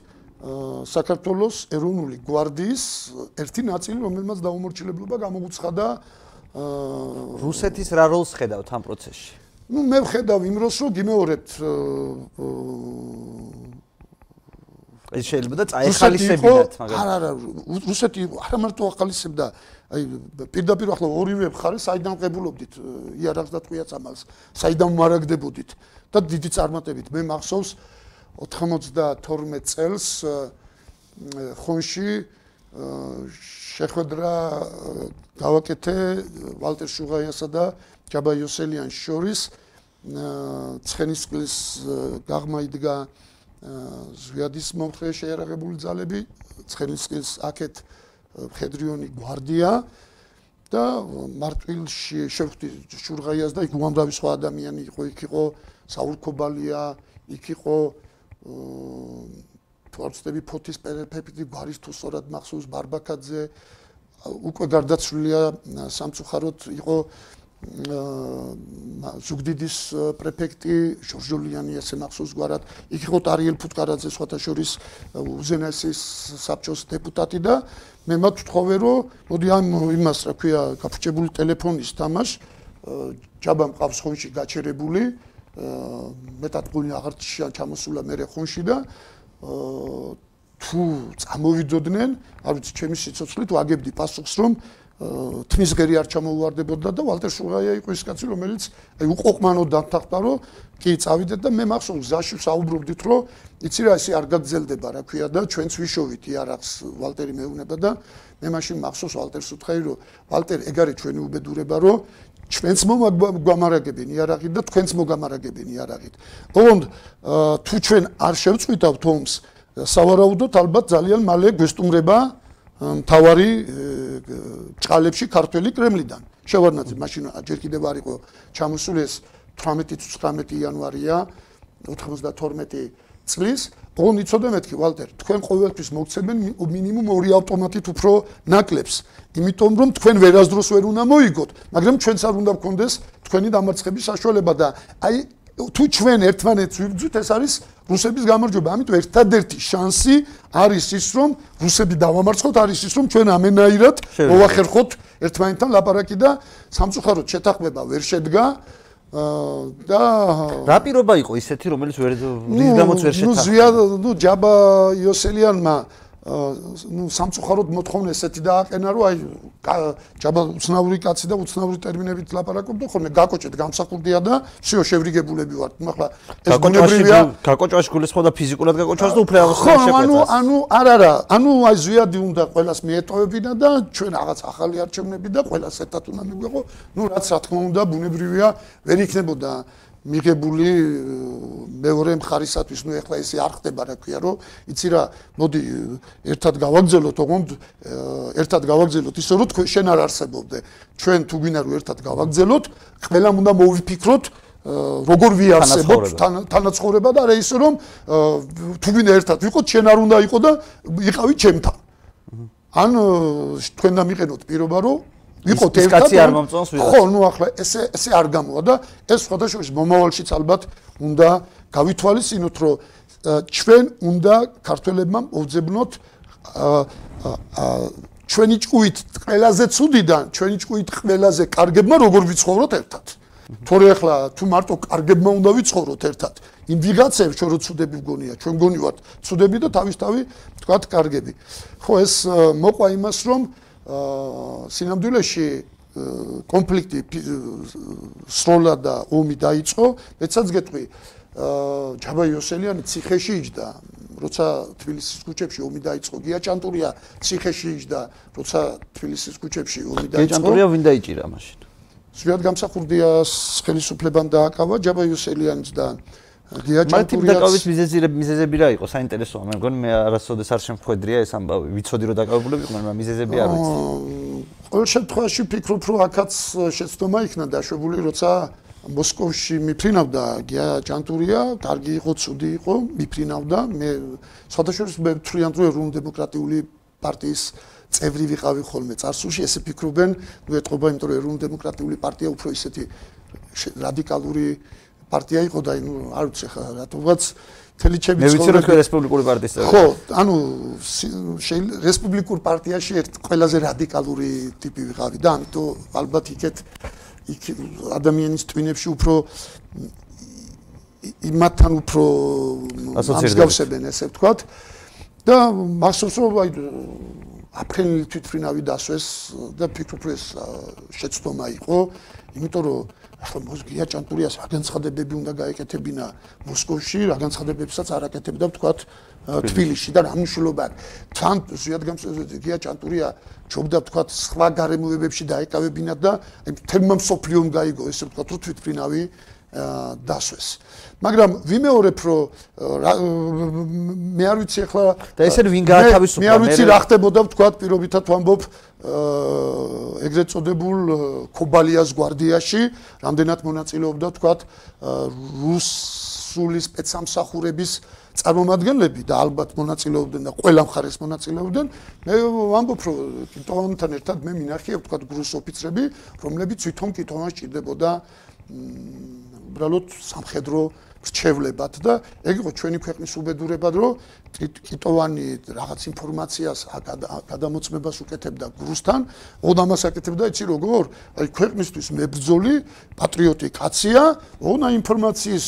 საქართველოს ეროვნული გვარდიის ერთი ნაწილი, რომელმაც დაუმორჩილებლობა გამოუცხადა რუსეთის რა როლს ხედავთ ამ პროცესში? ну მე ვხედავ იმ დროს რომ გიმეორებთ ეს შეიძლება და წაეხალისებინათ მაგრამ არა არა რუსეთი არა მარტო ახალისებდა. აი პირდაპირ ახლა ორივე მხარე საიდან ყებულობდით იარაღს და ტყვიაც ამალს საიდან მარაგდებოდით და დიდი წარმატებით. მე მახსოვს 92 წელს ხონში შეხვედრა გავაკეთე ვალტერ შუღაიასა და ჯაბა იოსელიანს შორის. ცხენისწყლის გაღმა იდგა ზვიადის მომხრე შეერაღებული ძალები. ცხენისწყლის აქეთ ფედრიონი გვარდია. და მარტვილში შევხვდი შურღაიას და იქ უამრავი სხვა ადამიანი იყო. იქ იყო საულ ქობალია იქ იყო თორცდები ფოთის პერეფექტი გვარის თუ სწორად მახსოვს ბარბაკაძე. უკვე გარდაცვლილია სამწუხაროდ იყო ზუგდიდის პრეფექტი ჟორჟოლიანი ასე მახსოვს გვარად. იქ იყო ტარიელ ფუტკარაძე სხვათა შორის უზენაესის საბჭოს დეპუტატი და მე მათ ვთხოვე რომ მოდი ამ იმას რა ქვია გაფრჩებული ტელეფონის თამაშ ჯაბა მყავს ხონში გაჩერებული მეტად გული აღარ ჩამოსულა მე ხონში და თუ წამოვიდოდნენ არ ვიცი ჩემი სიცოცხლით ვაგებდი პასუხს რომ თმის გერი არ ჩამოუვარდებოდა და ვალტერ შუღაია იყო ის კაცი რომელიც აი უყოყმანო დათახდა რომ კი წავიდეთ და მე მახსოვს გზაში საუბრობდით რომ იცი რა ესე არ გაგძელდება რა ქვია და ჩვენც ვიშოვით იარაღს ვალტერი მეუნება და მე მაშინ მახსოვს ვალტერს უთხრა რომ ვალტერ ეგ არის ჩვენი უბედურება რომ ჩვენც მოგვამარაგებენ იარაღით და თქვენც მოგამარაგებენ იარაღით. ოღონდ თუ ჩვენ არ შევწვითავთ ომს სავარაუდოდ ალბათ ძალიან მალე გვესტუმრება მთავარი ჭალებში ქართველი კრემლიდან. შევარნაძე მაშინ ჯერ კიდევ არ იყო ჩამოსული ეს 18-19 იანვარია 92 წლის. ოღონდ იცოდე მეთქი ვალტერ, თქვენ ყოველთვის მოგცემენ მინიმუმ ორი ავტომატით უფრო ნაკლებს, იმიტომ რომ თქვენ ვერასდროს ვერ უნდა მოიგოთ, მაგრამ ჩვენც არ უნდა გქონდეს თქვენი დამარცხების საშუალება და აი თუ ჩვენ ერთმანეთს ვიბძვით, ეს არის რუსების გამარჯვება. ამიტომ ერთადერთი შანსი არის ის, რომ რუსები დავამარცხოთ, არის ის, რომ ჩვენ ამენაირად მოვახერხოთ ერთმანეთთან ლაპარაკი და სამწუხაროდ შეთანხმება ვერ შედგა. და რა პირობა იყო ისეთი რომელიც ვერ რის გამოც ვერ შეთანხმდა? ნუ ზია ნუ ჯაბა იოსელიანმა ну სამწუხაროდ მოთხოვნა ესეთი დააყენა რომ აი ჯაბა უცნაური კაცი და უცნაური ტერმინებით ლაპარაკობდა ხოლმე გაკოჭეთ გამსახურდია და всё შევრიგებულები ვართ ახლა ეს გუნებრივია გაკოჭვაში გულისხმობდა ფიზიკურად გაკოჭვას და უფრო აღოს შეყვეცას ანუ ანუ არ არა ანუ აი ზვიადი უნდა ყოველას მიეტოვებინა და ჩვენ რაღაც ახალი არჩევნები და ყოველას ერთად უნდა მიგვეღო ну რაც რა თქმა უნდა ბუნებრივია ვერ იქნებოდა მიღებული მეორე მხარისათვის ნუ ეხლა ესე არ ხდება რა ქვია რომ იცი რა მოდი ერთად გავაგზელოთ ოღონდ ერთად გავაგზელოთ ისე რომ თქვენ შენ არ არსებობდე. ჩვენ თუ გინდა რომ ერთად გავაგზელოთ ყველამ უნდა მოვიფიქროთ როგორ ვიარსებოთ თანაცხოვრება. და რა ისე რომ თუ გინდა ერთად ვიყოთ შენ არ უნდა იყო და იყავი ჩემთან. ან თქვენ დამიყენოთ პირობა რომ ვიყოთ ერთად კაცი არ მომწონს ვიღაც. ხო ნუ ახლა ესე ესე არ გამოვა და ეს სხვადასხვა მომავალშიც ალბათ უნდა გავითვალისწინოთ რომ ჩვენ უნდა ქართველებმა მოვძებნოთ ჩვენი ჭუით ყველაზე ცუდიდან ჩვენი ჭუით ყველაზე კარგებმა როგორ ვიცხოვროთ ერთად. თორე ახლა თუ მარტო კარგებმა უნდა ვიცხოვროთ ერთად. იმ ვიღაცებს ჩვენ რო ცუდები ვგონია ჩვენ გონივართ ცუდები და თავისთავი თქვათ კარგები. ხო ეს მოყვა იმას რომ სინამდვილეში კონფლიქტი სროლა და ომი დაიწყო, მეცაც გეტყვი, ჯაბა იოსელიანი ციხეში იჯდა, როცა თბილისის ქუჩებში ომი დაიწყო, გია ჭანტურია ციხეში იჯდა, როცა თბილისის ქუჩებში ომი დაიწყო. გია ჭანტურია ვინ დაიჭირა მაშინ? ზვიად გამსახურდიას ხელისუფლებამ დააკავა ჯაბა იოსელიანიც და დიაჭანტურია დაკავების მიზეზები მიზეზები რა იყო? საინტერესოა. მე მგონი მე არასოდეს არ შემხვედრია ეს ამბავი. ვიცოდი რომ დაკავებულები იყვნენ მაგრამ მიზეზები არ ვიცი. ყოველ შემთხვევაში ფიქრობ რომ აქაც შეცდომა იქნა დაშვებული როცა მოსკოვში მიფრინავდა დიაჭანტურია კარგი იყო ცუდი იყო მიფრინავდა. მე სხვადასხვა მე თვლიან რომ ეროვნულ დემოკრატიული პარტიის წევრი ვიყავი ხოლმე წარსულში. ესე ფიქრობენ ნუ ეთყობა იმიტომ რომ ეროვნულ დემოკრატიული პარტია უფრო ისეთი რადიკალური პარტია იყო და არ ვიცი ხა რატომღაც თელი ჩემი მე ვიცი რომ რესპუბლიკური პარტიის წევრი. ხო ანუ რესპუბლიკურ პარტიაში ერთ ყველაზე რადიკალური ტიპი ვიყავი და ამიტომ ალბათ იქეთ იქ ადამიანის ტვინებში უფრო იმათთან უფრო ამსგავსებენ ესე ვთქვათ. და მახსოვს რომ აი აფრენილი თვითფრინავი დასვეს და ფიქრობ ეს შეცდომა იყო იმიტომ რომ ახლა მოსგია ჭანტურიას რა განცხადებები უნდა გაეკეთებინა მოსკოვში, რა განცხადებებსაც არ აკეთებდა ვთქვათ თბილისში და რა მნიშვნელობა თან ზიადგამსეზეთი გია ჭანტურია ჩობდა ვთქვათ სხვა გარემოებებში დაეკავებინა და თემამ სოფლიომ გაიგო ესე ვთქვათ რო თვითფრინავი დასვეს. მაგრამ ვიმეორებ რომ მე არ ვიცი ახლა და ესე ვინ გაათავისუფლა მე არ ვიცი რა ხდებოდა ვთქვათ პირობითად ვამბობ ეგრეთ წოდებულ კობალიას გვარდიაში რამდენად მონაწილეობდა თქვათ რუსული სპეცსამსახურების წარმომადგენლები და ალბათ მონაწილეობდნენ და ყველა მხარეს მონაწილეობდნენ. მე ვამბობ რომ კიტოვანთან ერთად მე მინახია თქვათ გრუს ოფიცრები რომლებიც თვითონ კიტოვანს ჭირდებოდა უბრალოდ სამხედრო რჩევლებად და ეგ იყო ჩვენი ქვეყნის უბედურება, რომ კიტოვანი რაღაც ინფორმაციას გადამოწმებას უკეთებდა გრუსთან, ოდამას აკეთებდა იცი როგორ? აი ქვეყნისთვის მებრძოლი პატრიოტი კაცია, ონა ინფორმაციის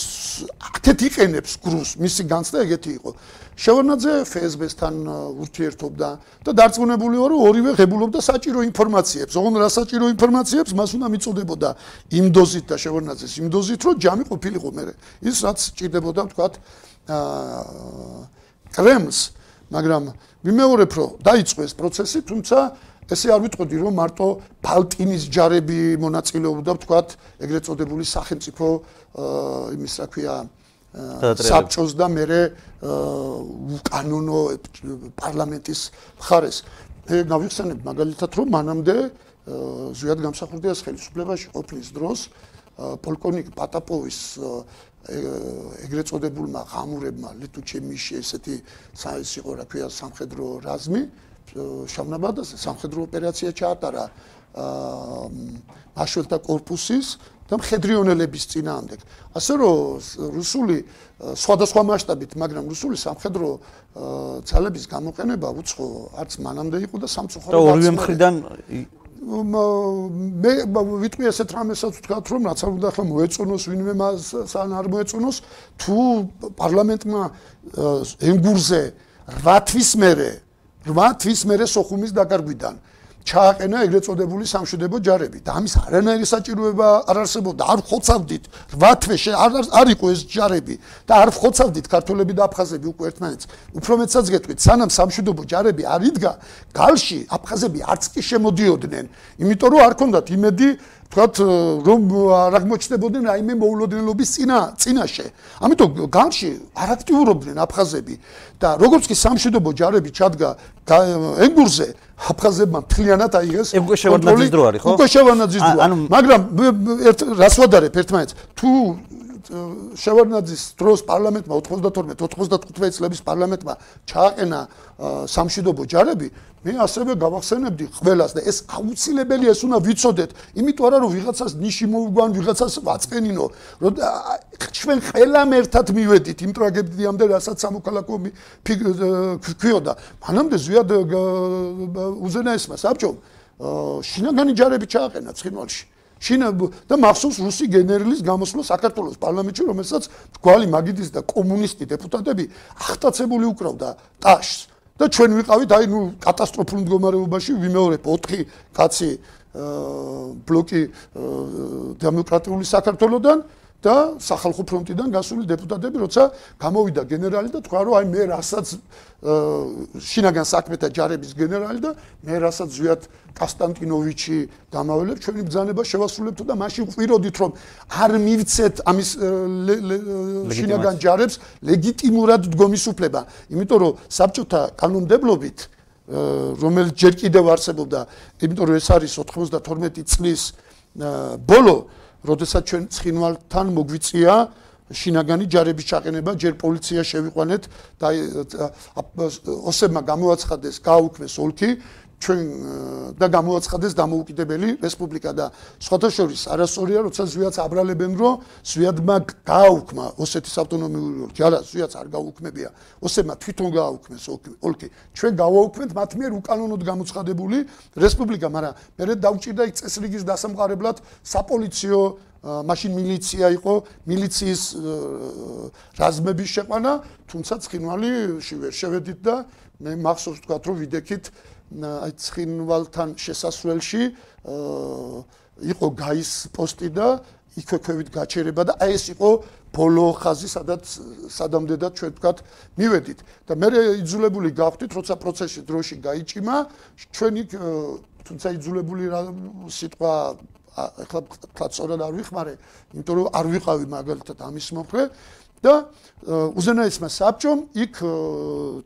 აკეთ იყენებს გრუს, მისი განცდა ეგეთი იყო. შევარნაძე FSB-სთან ურთიერთობდა და დარწმუნებული ვარ, რომ ორივე ღებულობდა საჭირო ინფორმაციებს. ოღონ რა საჭირო ინფორმაციებს მას უნდა მიწოდებოდა იმ დოზით და შევარნაძეს იმ დოზით, რომ ჯამი ყოფილიყო მე. ის რაც ჭირდებოდა, თქვათ, აა კრემლს, მაგრამ ვიმეორებ, რომ დაიწყო ეს პროცესი, თუმცა ესე არ ვიტყოდი, რომ მარტო ბალტინის ჯარები მონაწილეობდა, ვთქვათ, ეგრეთ წოდებული სახელმწიფო იმის რა ქვია საბჭოს და მე უკანონო პარლამენტის მხარეს. მე გავიხსენებ მაგალითად რომ მანამდე ზვიად გამსახურდიას ხელისუფლებაში ყოფნის დროს პოლკოვნიკ პატაპოვის ეგრეთ წოდებულმა ღამურებმა ლიტუჩე მიში ესეთი საის იყო რა ქვია სამხედრო რაზმი შამნაბადაზე სამხედრო ოპერაცია ჩაატარა აა მაშველთა კორპუსის და მხედრიონელების წინააღმდეგ. ასე რომ რუსული სხვადასხვა მასშტაბით, მაგრამ რუსული სამხედრო ძალების გამოყენება უცხო არც მანამდე იყო და სამწუხაროდ და ორივე მხრიდან მე ვიტყვი ესეთ რამესაც ვთქვათ რომ რაც არ უნდა ხომ მოეწონოს ვინმე მას სან არ მოეწონოს თუ პარლამენტმა ენგურზე 8 თვის მერე 8 თვის მერე სოხუმის დაკარგვიდან ჩააყენა ეგრეთ წოდებული სამშვიდობო ჯარები. და ამის არანაირი საჭიროება არ არსებობდა. არ ხოცავდით 8 თვე არ არ იყო ეს ჯარები. და არ ხოცავდით ქართველები და აფხაზები უკვე ერთმანეთს. უფრო მეცაც გეტყვით სანამ სამშვიდობო ჯარები არ იდგა გალში აფხაზები არც კი შემოდიოდნენ. იმიტომ რომ არ ქონდათ იმედი თქვათ რომ არ აღმოჩნდებოდნენ რაიმე მოულოდნელობის წინა წინაშე. ამიტომ განში არ აქტიურობდნენ აფხაზები. და როგორც კი სამშვიდობო ჯარები ჩადგა ენგურზე აფხაზებმა მთლიანად აიღეს უკვე შევანაძის დრო არის ხო? უკვე შევანაძის დრო. მაგრამ ერთ რას ვადარებ ერთმანეთს თუ შევარნაძის დროს პარლამენტმა 92-95 წლების პარლამენტმა ჩააყენა სამშვიდობო ჯარები, მე ასევე გავახსენებდი ყველას და ეს აუცილებელია, ეს უნდა ვიცოდეთ, იმიტომ რომ ვიღაცას ნიში მოუგვან, ვიღაცას ვაწყენინო, რომ ჩვენ ყველამ ერთად მივედით იმ ტრაგედიამდე, რასაც სამოქალაქო ქვიოდა. მანამდე ზიად უზენაესმა საბჭომ შინაგანი ჯარები ჩააყენა ცხინვალში. შინა და მახსოვს რუსი გენერლის გამოსვლა საქართველოს პარლამენტში, რომელსაც გვალი მაგიდის და კომუნისტი დეპუტატები ახტაცებული უკრავდა ტაშს. და ჩვენ ვიყავით აი ნუ კატასტროფულ მდგომარეობაში ვიმეორებ 4 კაცი ბლოკი დემოკრატიული საქართველოსდან და სახალხო ფრონტიდან გასული დეპუტატები, როცა გამოვიდა გენერალი და თქვა, რომ აი მე რასაც შინაგან საქმეთა ჯარების გენერალი და მე რასაც ზვიად კასტანტინოვიჩი გამაველებ ჩვენი ბრძანება შევასრულებთ და მაშინ ყვიროდით რომ არ მივცეთ ამის შინაგან ჯარებს ლეგიტიმურად დგომის უფლება, იმიტომ რომ საბჭოთა კანონმდებლობით რომელიც ჯერ კიდევ არსებობდა, იმიტომ რომ ეს არის 92 წლის ბოლო როდესაც ჩვენ ცხინვალთან მოგვიწია შინაგანი ჯარების ჩაყენება, ჯერ პოლიცია შევიყვანეთ და ოსებმა გამოაცხადეს გააუქმეს ოლქი, ჩვენ და გამოაცხადეს დამოუკიდებელი რესპუბლიკა და სხვათა შორის არასწორია, როცა ზვიაც აბრალებენ, რომ ზვიადმა გააუქმა ოსეთის ავტონომიური ოლქი, არა, ზვიაც არ გააუქმებია, ოსებმა თვითონ გააუქმეს ოლქი. ჩვენ გავაუქმეთ მათ მიერ უკანონოდ გამოცხადებული რესპუბლიკა, მაგრამ მე დავჭირდა იქ წესრიგის დასამყარებლად საპოლიციო მაშინ მილიცია იყო, მილიციის რაზმების შეყვანა, თუმცა ცხინვალიში ვერ შევედით და მე მახსოვს თქვა, რომ ვიდექით აი ცხინვალთან შესასვლელში იყო გაის პოსტი და იქვე ქვევით გაჩერება და აი ეს იყო ბოლო ხაზი სადაც სადამდედად ჩვენ ვთქვათ მივედით და მე იძულებული გავხდით როცა პროცესში დროში გაიჭიმა ჩვენი თუმცა იძულებული სიტყვა ახლა თქვა სწორად არ ვიხმარე იმიტომ რომ არ ვიყავი მაგალითად ამის მომხრე და უზენაესმა საბჭომ იქ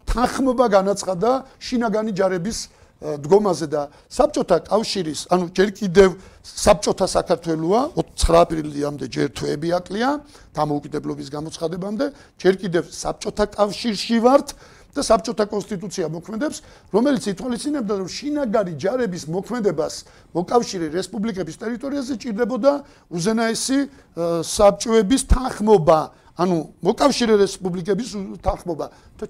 თანხმობა განაცხადა შინაგანი ჯარების დგომაზე და საბჭოთა კავშირის, ანუ ჯერ კიდევ საბჭოთა საქართველოა 9 აპრილამდე ჯერ თვეები აკლია დამოუკიდებლობის გამოცხადებამდე, ჯერ კიდევ საბჭოთა კავშირში ვართ და საბჭოთა კონსტიტუცია მოქმედებს, რომელიც ითვალისწინებდა, რომ შინაგანი ჯარების მოქმედებას მოკავშირე რესპუბლიკების ტერიტორიაზე ჭირდებოდა უზენაესი საბჭოების თანხმობა. ანუ მოკავშირე რესპუბლიკების თანხმობა და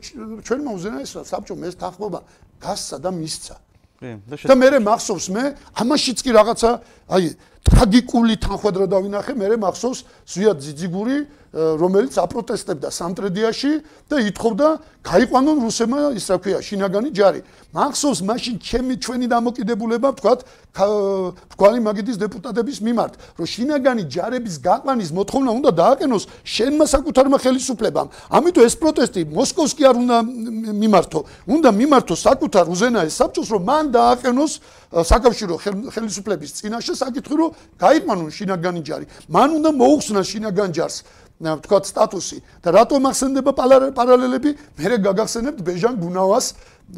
ჩვენმა უზენაესად საბჭომ ეს თანხმობა გასცა და მისცა. და მე მახსოვს მე ამაშიც კი რაღაცა აი ტრაგიკული თანხმედრა დავინახე მე მახსოვს ზვიად ძიძიგური რომელიც აპროტესტებდა სამტრედიაში და ითხოვდა გაიყვანონ რუსებმა ის რა ქვია შინაგანი ჯარი. მახსოვს მაშინ ჩემი ჩვენი დამოკიდებულება ვთქვათ ვთქვალი მაგიდის დეპუტატების მიმართ, რომ შინაგანი ჯარების გაყვანის მოთხოვნა უნდა დააკენოს შენმა საკუთარმა ხელისუფლებამ. ამიტომ ეს პროტესტი მოსკოვს კი არ უნდა მიმართო, უნდა მიმართო საკუთარ უზენაეს საბჭოს, რომ მან დააკენოს საკავშირო ხელისუფლების წინაშე საკითხი, რომ გაიყვანონ შინაგანი ჯარი. მან უნდა მოუხსნა შინაგან ჯარს. ვთქვათ სტატუსი და რატომ ახსენდება პარალელები მე გაგახსენებთ ბეჟან გუნავას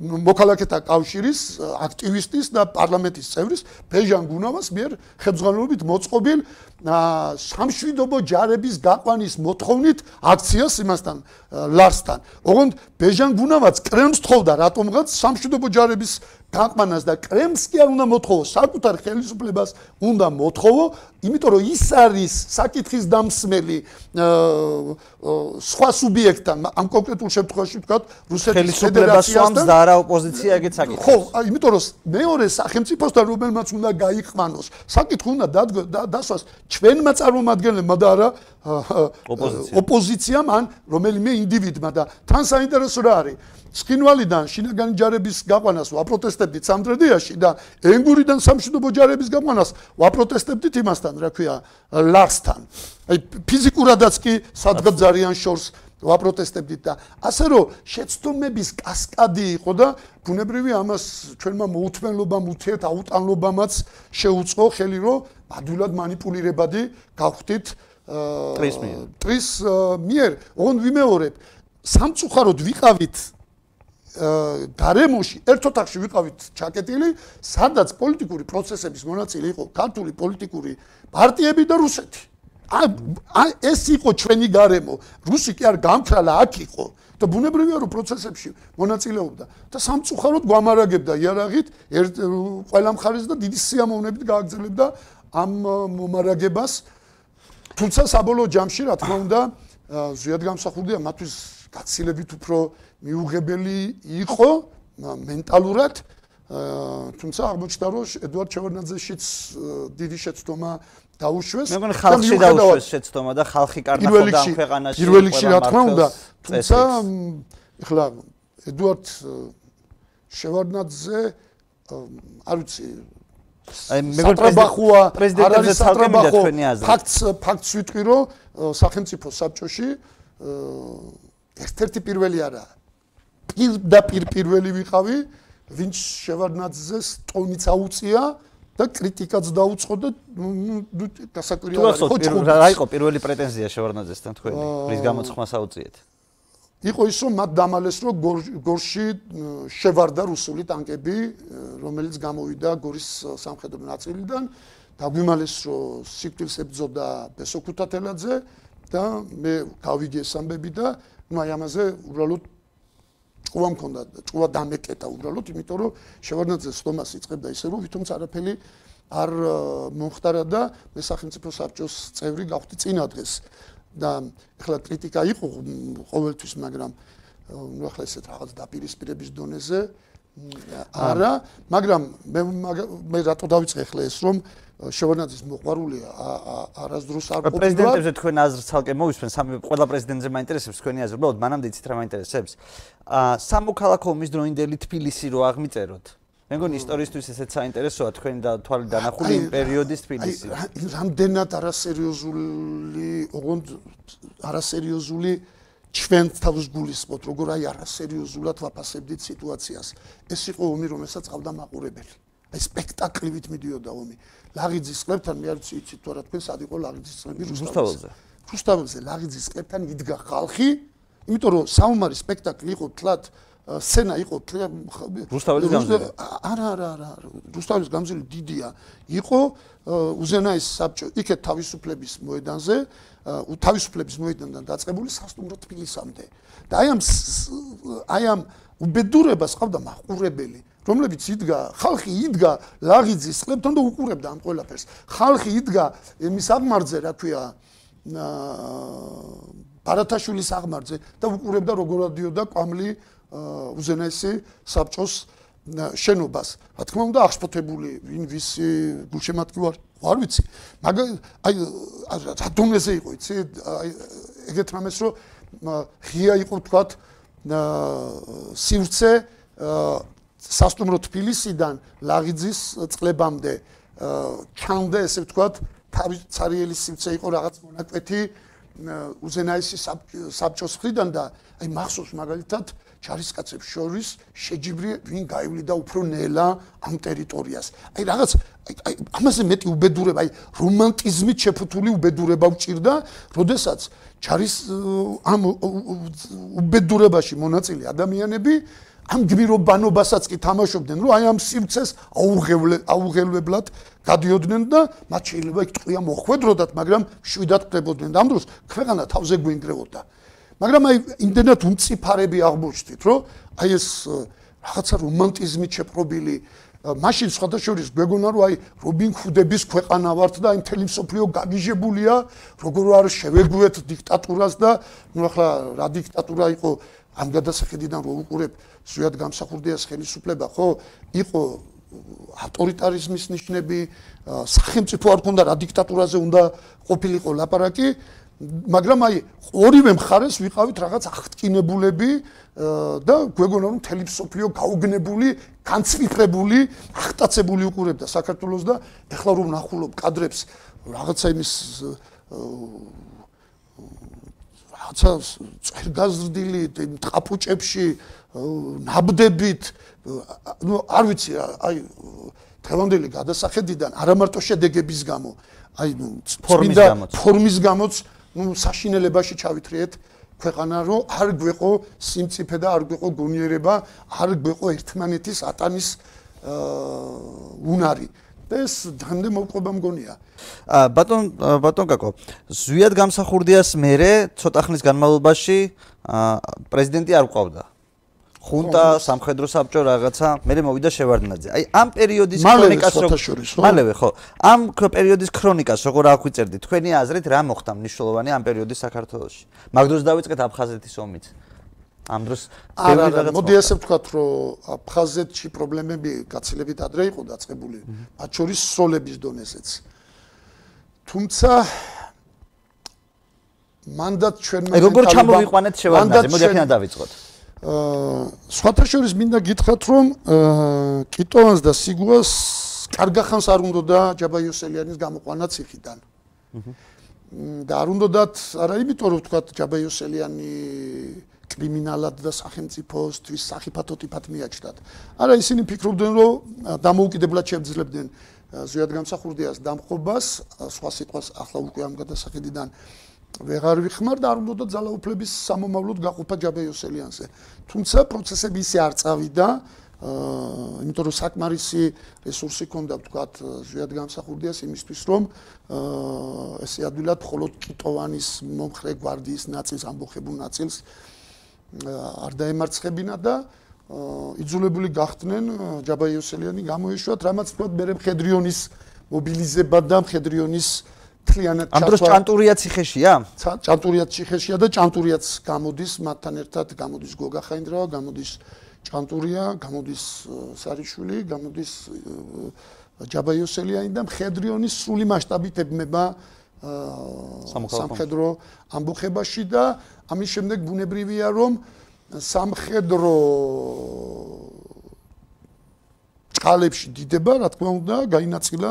მოქალაქეთა კავშირის აქტივისტის და პარლამენტის წევრის ბეჟან გუნავას მიერ ხელმძღვანელობით მოწყობილ სამშვიდობო ჯარების გაყვანის მოთხოვნით აქციას იმასთან ლარსთან. ოღონდ ბეჟან გუნავაც კრემს თხოვდა რატომღაც სამშვიდობო ჯარების გაყვანას და კრემს კი არ უნდა მოთხოვო, საკუთარ ხელისუფლებას უნდა მოთხოვო, იმიტომ რომ ის არის საკითხის დამსმელი სხვა სუბიექტთან, ამ კონკრეტულ შემთხვევაში ვთქვათ, რუსეთის ფედერაციასთან და არა ოპოზიცია ეგეც საკითხი. ხო, იმიტომ რომ მეორე სახელმწიფოსთან რომელმაც უნდა გაიყვანოს, საკითხი უნდა დასვას ჩვენმა წარმომადგენლებმა და არა ოპოზიციამ ან რომელიმე ინდივიდმა და თან საინტერესო რა არის ცხინვალიდან შინაგანი ჯარების გაყვანას ვაპროტესტებდით სამტრედიაში და ენგურიდან სამშვიდობო ჯარების გაყვანას ვაპროტესტებდით იმასთან, რა ქვია, ლარსთან. აი ფიზიკურადაც კი სადგა ძალიან შორს ვაპროტესტებდით და ასე რომ შეცდომების კასკადი იყო და ბუნებრივი ამას ჩვენმა მოუთმენლობამ, უთიათ აუტანლობამაც შეუწყო ხელი, რომ ადვილად манипуლირებადი გავხდით ტრის მიერ. ტრის მიერ, ოღონდ ვიმეორებ, სამწუხაროდ ვიყავით გარემოში ერთ ოთახში ვიყავით ჩაკეტილი, სადაც პოლიტიკური პროცესების მონაწილე იყო ქართული პოლიტიკური პარტიები და რუსეთი. აი ეს იყო ჩვენი გარემო. რუსი კი არ გამქრალა აქ იყო და ბუნებრივია რომ პროცესებში მონაწილეობდა და სამწუხაროდ გვამარაგებდა იარაღით ერთ ყველა მხარეს და დიდი სიამოვნებით გააგრძელებდა ამ მომარაგებას. თუმცა საბოლოო ჯამში რა თქმა უნდა ზიად გამსახურდია მათთვის გაცილებით უფრო მიუღებელი იყო მენტალურად. თუმცა აღმოჩნდა რომ ედვარდ ჩევერნაძეშიც დიდი შეცდომა დაუშვეს. მე მგონი ხალხი დაუშვეს შეცდომა და ხალხი კარნახობდა ამ ქვეყანაში პირველ რიგში რა თქმა უნდა თუმცა ეხლა ედვარდ შევარნაძე არ ვიცი აი მე მგონი პრეზიდენტზე ცალკე მინდა თქვენი აზრი. ფაქტს ფაქტს ვიტყვი რომ სახელმწიფო საბჭოში ერთ-ერთი პირველი არა. პირდაპირ პირველი ვიყავი ვინც შევარნაძეს ტონიც აუწია და კრიტიკაც დაუწყო და ნუ დასაკვირია რა იყო პირველი პრეტენზია შევარნაძესთან თქვენი რის გამოცხმას აუწიეთ იყო ის რომ მათ დამალეს რომ გორში შევარდა რუსული ტანკები რომელიც გამოვიდა გორის სამხედრო ნაწილიდან. დაგვიმალეს რომ სიკვდილს ებძოდა ბესოქუთათელაძე და მე გავიგე ეს ამბები და ну აი ამაზე უბრალოდ ჭუა მქონდა ჭუა დამეკეტა უბრალოდ იმიტომ რომ შევარდნაძე სტომას იწყებდა ისე რომ თვითონ წარაფელი არ მომხდარა და მე სახელმწიფო საბჭოს წევრი გავხდი წინა დღეს და ახლა კრიტიკა იყო ყოველთვის მაგრამ ну ახლა ესეთ რაღაც დაპირისპირების დონეზე არა მაგრამ მე მე რატო დავიწყე ახლა ეს რომ შევარნაძის მოყვარულია არასდროს არ ყოფილა? პრეზიდენტებზე თქვენ აზრს ცალკე მოვისმენ სამი ყველა პრეზიდენტზე მაინტერესებს თქვენი აზრი უბრალოდ მანამდე იცით რა მაინტერესებს. ა სამოქალაქო ომის დროინდელი თბილისი რო აღმიწეროთ მე მგონი ისტორიისთვის ესეც საინტერესოა თქვენი და თვალი დანახული პერიოდის თბილისი რამდენად არასერიოზული ოღონდ არასერიოზული ჩვენ თავს გულისხმობთ როგორ აი არასერიოზულად ვაფასებდით სიტუაციას. ეს იყო ომი რომელსაც ყავდა მაყურებელი აი სპექტაკლივით მიდიოდა ომი. ლაღიძის ყლებთან მე არ ვიცი თუ არა თქვენ სად იყო ლაღიძის ყლები რუსთაველზე რუსთაველზე ლაღიძის ყლებთან იდგა ხალხი იმიტომ რომ საომარი სპექტაკლი იყო თლათ სცენა იყო რუსთაველის გამზირი არა არა არა რუსთაველის გამზირი დიდია. იყო უზენაეს საბჭო იქეთ თავისუფლების მოედანზე თავისუფლების მოედანიდან დაწყებული სასტუმრო თბილისამდე. და აი ამ აი ამ უბედურებას ყავდა მაყურებელი რომლებიც იდგა ხალხი იდგა ლაღიძის ხლებთან და უყურებდა ამ ყველაფერს. ხალხი იდგა იმის აღმარძე რა ქვია ბარათაშვილის აღმართზე და უყურებდა როგორ ადიოდა კვამლი უზენაესი საბჭოს შენობას. რა თქმა უნდა, აღშფოთებული ვინ ვისი გულშემატკივარი არ ვიცი. მაგ აი რატომეზე იყო, იცი? აი ეგეთ რამეს რომ ღია იყო თქვათ სივრცე სასტუმრო თბილისიდან ლაღიძის წყლებამდე ჩანდა ესე ვთქვათ თავი цаრიელი სივრცე იყო რაღაც მონაკვეთი უზენაესი საბჭოს ხრიდან და აი მახსოვს მაგალითად ჩარისკაცებს შორის შეჯიბრი ვინ გაივლიდა უფრო ნელა ამ ტერიტორიას. აი რაღაც აი ამაზე მეტი უბედურება, აი რომანტიზმით შეფუთული უბედურება უჭირდა, როდესაც ჩარის ამ უბედურებაში მონაწილე ადამიანები ამ გმირობანობასაც კი თამაშობდნენ, რომ აი ამ სივრცეს აუღელვებლად გადიოდნენ და მათ შეიძლება იქ ტყვია მოხვედროდათ, მაგრამ შვიდად ხდებოდნენ. ამ დროს ქვეყანა თავზე გვინგრეოდა. მაგრამ აი იმდენად უმწიფარები აღმოჩნდით, რომ აი ეს რაღაცა რომანტიზმით შეპრობილი მაშინ სხვადასხვის გვეგონა რომ აი რობინ ჰუდების ქვეყანა ვართ და აი მთელი მსოფლიო გაგიჟებულია, როგორ არ შევეგუეთ დიქტატურას და ნუ ახლა რა დიქტატურა იყო ამ გადასახედიდან რო უყურებ ზუსტად გამსახურდიას ხელისუფლება, ხო? იყო ავტორიტარიზმის ნიშნები, სახელმწიფო არ ქონდა რა დიქტატურაზე უნდა ყოფილიყო ლაპარაკი, მაგრამ აი ორივე მხარეს ვიყავით რაღაც აღტკინებულები და გვეგონა რომ თელი სოფლიო გაუგნებული, განცვიფრებული, აღტაცებული უყურებდა საქართველოს და ეხლა რომ ნახულობ კადრებს რაღაცა იმის რაღაცა წერგაზრდილი ტყაპუჭებში ნაბდებით ну არ ვიცი აი თელონდელი გადასახედიდან არა მარტო შედეგების გამო აი ნუ ფორმის გამო ფორმის გამოც ну საშინელებაში ჩავითრიეთ ქვეყანა რომ არ გვეყო სიმწიფე და არ გვეყო გონიერება არ გვეყო ერთმანეთის ატანის უნარი. ეს დღემდე მოყვება მგონია. ა ბატონ ბატონ კაკო ზვიად გამსახურდიას მერე ცოტა ხნის განმავლობაში პრეზიდენტი არ ყავდა ხუნტა სამხედრო საბჭო რაღაცა. მე მოვიდა შევარდნაძე. აი ამ პერიოდის ქრონიკას მალევე ხო. ამ პერიოდის ქრონიკას როგორ აღვიწერდი თქვენი აზრით რა მოხდა მნიშვნელოვანი ამ პერიოდის საქართველოში? მაგდროს დავიწყეთ აფხაზეთის ომით. ამ დროს ბევრი რაღაც მოდი ასე ვთქვათ რომ აფხაზეთში პრობლემები გაცილებით ადრე იყო დაწყებული მათ შორის სოლების დონეზეც თუმცა მანდატ ჩვენმა აი როგორ ჩამოვიყვანეთ შევარდნაძე? მოდი ახლა დავიწყოთ სხვათა შორის მინდა გითხრათ რომ კიტოვანს და სიგუას კარგახანს არ უნდოდა ჯაბაიოსელიანის გამოყვანა ციხიდან. და არ უნდათ არა იმიტომ რომ თქვა ჯაბაიოსელიანი კრიმინალად და სახელმწიფოსთვის საფათო ტიპად მიაჩნდათ. არა ისინი ფიქრობდნენ რომ დამოუკიდებლად შეძლებდნენ ზიად გამსახურდიას დამხობას სხვა სიტყვას ახლა უკვე ამ გადასახედიდან ვეღარ ვიხმარ და არ უნდა ძალაუფლების სამომავლოდ გაყოფა ჯაბეიოსელიანზე. თუმცა პროცესები ისე არ წავიდა, აა, იმიტომ რომ საკმარისი რესურსი ქონდა, ვთქვათ, ზვიად გამსახურდიას იმისთვის, რომ აა, ესე ადვილად მხოლოდ კიტოვანის მომხრე გვარდიის ნაწილს, ამბოხებულ ნაწილს არ დაემარცხებინა და იძულებული გახდნენ ჯაბაიოსელიანი გამოეშვათ, რამაც ვთქვათ, მე მხედრიონის მობილიზება და მხედრიონის თლიანად ჩართვა. ამ დროს ჭანტურია ციხეშია? ჭანტურია ციხეშია და ჭანტურიაც გამოდის მათთან ერთად, გამოდის გოგა ხაინდრავა, გამოდის ჭანტურია, გამოდის სარიშვილი, გამოდის ჯაბაიოსელიანი და მხედრიონის სრული მასშტაბით ებმება სამხედრო ამბოხებაში და ამის შემდეგ ბუნებრივია რომ სამხედრო წყალებში დიდება, რა თქმა უნდა, გაინაწილა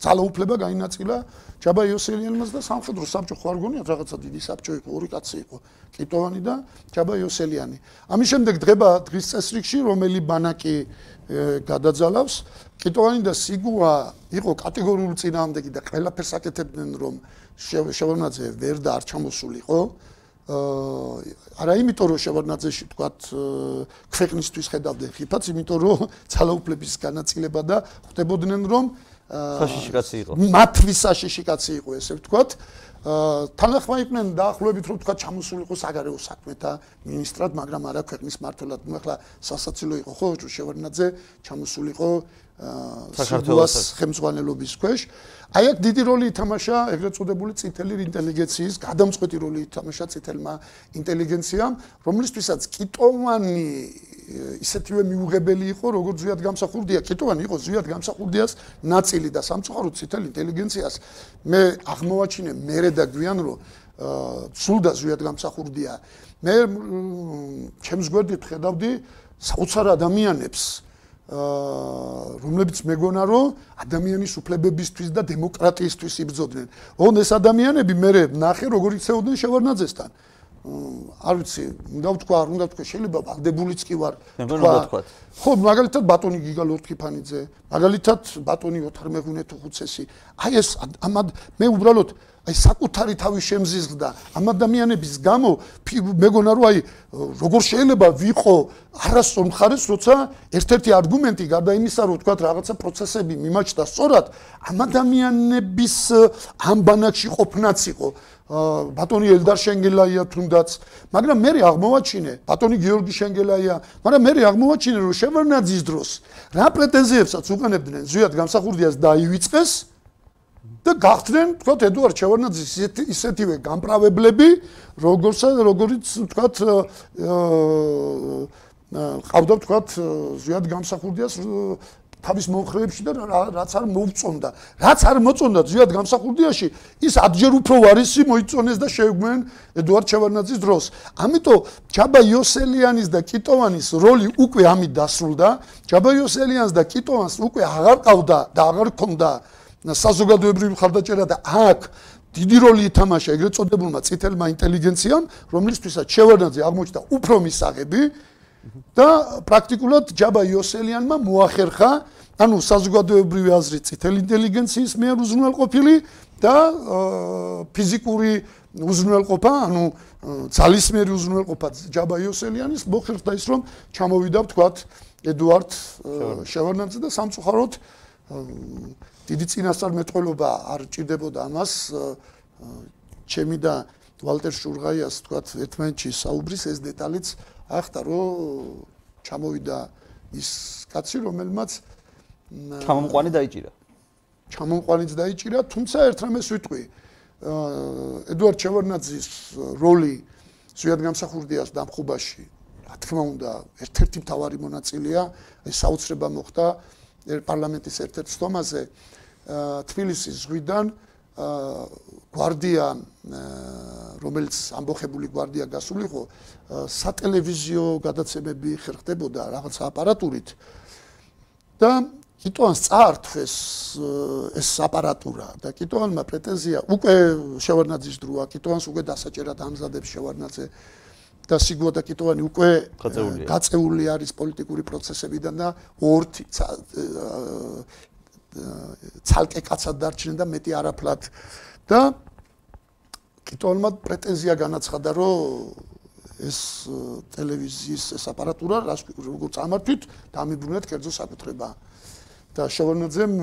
ძალაუფლება გაინაწილა ჯაბა იოსელიანმაც და სამხედრო საბჭო ხო არ გონიათ რაღაცა დიდი საბჭო იყო ორი კაცი იყო კიტოვანი და ჯაბა იოსელიანი. ამის შემდეგ დღება დღის წესრიგში რომელი ბანაკი გადაძალავს კიტოვანი და სიგუა იყო კატეგორიული წინააღმდეგი და ყველაფერს აკეთებდნენ რომ შევარნაძე ვერ და არ ჩამოსულიყო. არა იმიტომ რომ შევარნაძეში თქვათ ქვეყნისთვის ხედავდნენ ხიფაც იმიტომ რომ ძალაუფლების განაწილება და ხვდებოდნენ რომ საშიში კაცი იყო. მათთვის საშიში კაცი იყო ესე ვთქვათ. თანახმა იყვნენ დაახლოებით რომ თქვა ჩამოსულიყო საგარეო საქმეთა მინისტრად, მაგრამ არა ქვეყნის მართლად. ნუ ახლა სასაცილო იყო ხო შევარნაძე ჩამოსულიყო საქართველოს ხელმძღვანელობის ქვეშ. აი აქ დიდი როლი ითამაშა ეგრეთ წოდებული წითელი ინტელიგენციის, გადამწყვეტი როლი ითამაშა წითელმა ინტელიგენციამ, რომლისთვისაც კიტოვანი ისეთივე მიუღებელი იყო, როგორც ზვიად გამსახურდია, კიტოვანი იყო ზვიად გამსახურდიას ნაწილი და სამწუხაროდ წითელი ინტელიგენციას მე აღმოვაჩინე მერე და გვიან რომ სულდა ზვიად გამსახურდია. მე ჩემს გვერდით ხედავდი საოცარ ადამიანებს რომლებიც მეგონა რომ ადამიანის უფლებებისთვის და დემოკრატიისთვის იბრძოდნენ. ოღონდ ეს ადამიანები მე ნახე როგორ იცეოდნენ შევარნაძესთან. არ ვიცი, უნდა ვთქვა, არ უნდა ვთქვა, შეიძლება ვალდებულიც კი ვარ. თქვა. ხო, მაგალითად ბატონი გიგა ლორთქიფანიძე, მაგალითად ბატონი ოთარ მეღვინე თუხუცესი. აი ეს ამად მე უბრალოდ აი საკუთარი თავი შემზიზღდა ამ ადამიანების გამო მეგონა რომ აი როგორ შეიძლება ვიყო არასწორ მხარეს როცა ერთ-ერთი არგუმენტი გარდა იმისა რომ თქვა რაღაცა პროცესები მიმაჩნდა სწორად ამ ადამიანების ამ ბანაკში ყოფნაც იყო ბატონი ელდარ შენგელაია თუნდაც, მაგრამ მე აღმოვაჩინე, ბატონი გიორგი შენგელაია, მაგრამ მე აღმოვაჩინე, რომ შევარნაძის დროს რა პრეტენზიებსაც უყენებდნენ ზვიად გამსახურდიას დაივიწყეს და გახდნენ, თქვათ, ედუარდ შევარნაძის ისეთივე გამправებლები, როგორც როგორიც თქვათ ყავდა თქვათ ზვიად გამსახურდიას თავის მომხრეებში და რაც არ მოუწონდა. რაც არ მოწონდა ზიად გამსახურდიაში ის ადჯერ უფრო ვარისი მოიწონეს და შეგვენ ედუარ ჩევარნაძის დროს. ამიტომ ჯაბა იოსელიანის და კიტოვანის როლი უკვე ამით დასრულდა. ჯაბა იოსელიანს და კიტოვანს უკვე აღარ ყავდა და აღარ ქონდა საზოგადოებრივი ხარდაჭერა და აქ დიდი როლი ითამაშა ეგრეთ წოდებულმა წითელმა ინტელიგენციამ, რომლისთვისაც შევარდანძე აღმოჩნდა უფრო მისაღები და პრაქტიკულად ჯაბა იოსელიანმა მოახერხა, ანუ საზოგადოებრივი აზრი წითელ ინტელიგენციის მიერ უზრუნველყოფილი და ფიზიკური უზრუნველყოფა, ანუ ძალისმიერი უზრუნველყოფა ჯაბა იოსელიანის მოხერხდა ის, რომ ჩამოვიდა ვთქვათ ედუარდ შევარდანძე და სამწუხაროდ დიდი წინასწარმეტყველობა არ ჭირდებოდა ამას ჩემი და ვალტერ შურღაიას თქვათ ერთმანეთში საუბრის ეს დეტალიც ახთა რომ ჩამოვიდა ის კაცი რომელმაც ჩამომყვანი დაიჭირა. ჩამომყვანიც დაიჭირა თუმცა ერთ რამეს ვიტყვი ედუარდ ჩევარნაძის როლი ზვიად გამსახურდიას დამხობაში რა თქმა უნდა ერთ-ერთი მთავარი მონაწილეა. ეს საოცრება მოხდა პარლამენტის ერთ-ერთ სტომაზე თბილისის ზღვიდან გვარდია რომელიც ამბოხებული გვარდია გასულიყო სატელევიზიო გადაცემები ხერხდებოდა რაღაც აპარატურით. და კიტოანს წაართვეს ეს აპარატურა და კიტოანმა პრეტენზია უკვე შევარნაძის დროა კიტოანს უკვე დასაჭერად ამზადებს შევარნაძე და სიგუა და კიტოანი უკვე გაწეული არის პოლიტიკური პროცესებიდან და ორთი ცალკე კაცად დარჩნენ და მეტი არაფლად. და კიტონმა პრეტენზია განაცხადა რომ ეს ტელევიზიის ეს აპარატურა როგორც ამართვით დამიბრუნეთ კერძო საკუთრება. და შევარნაძემ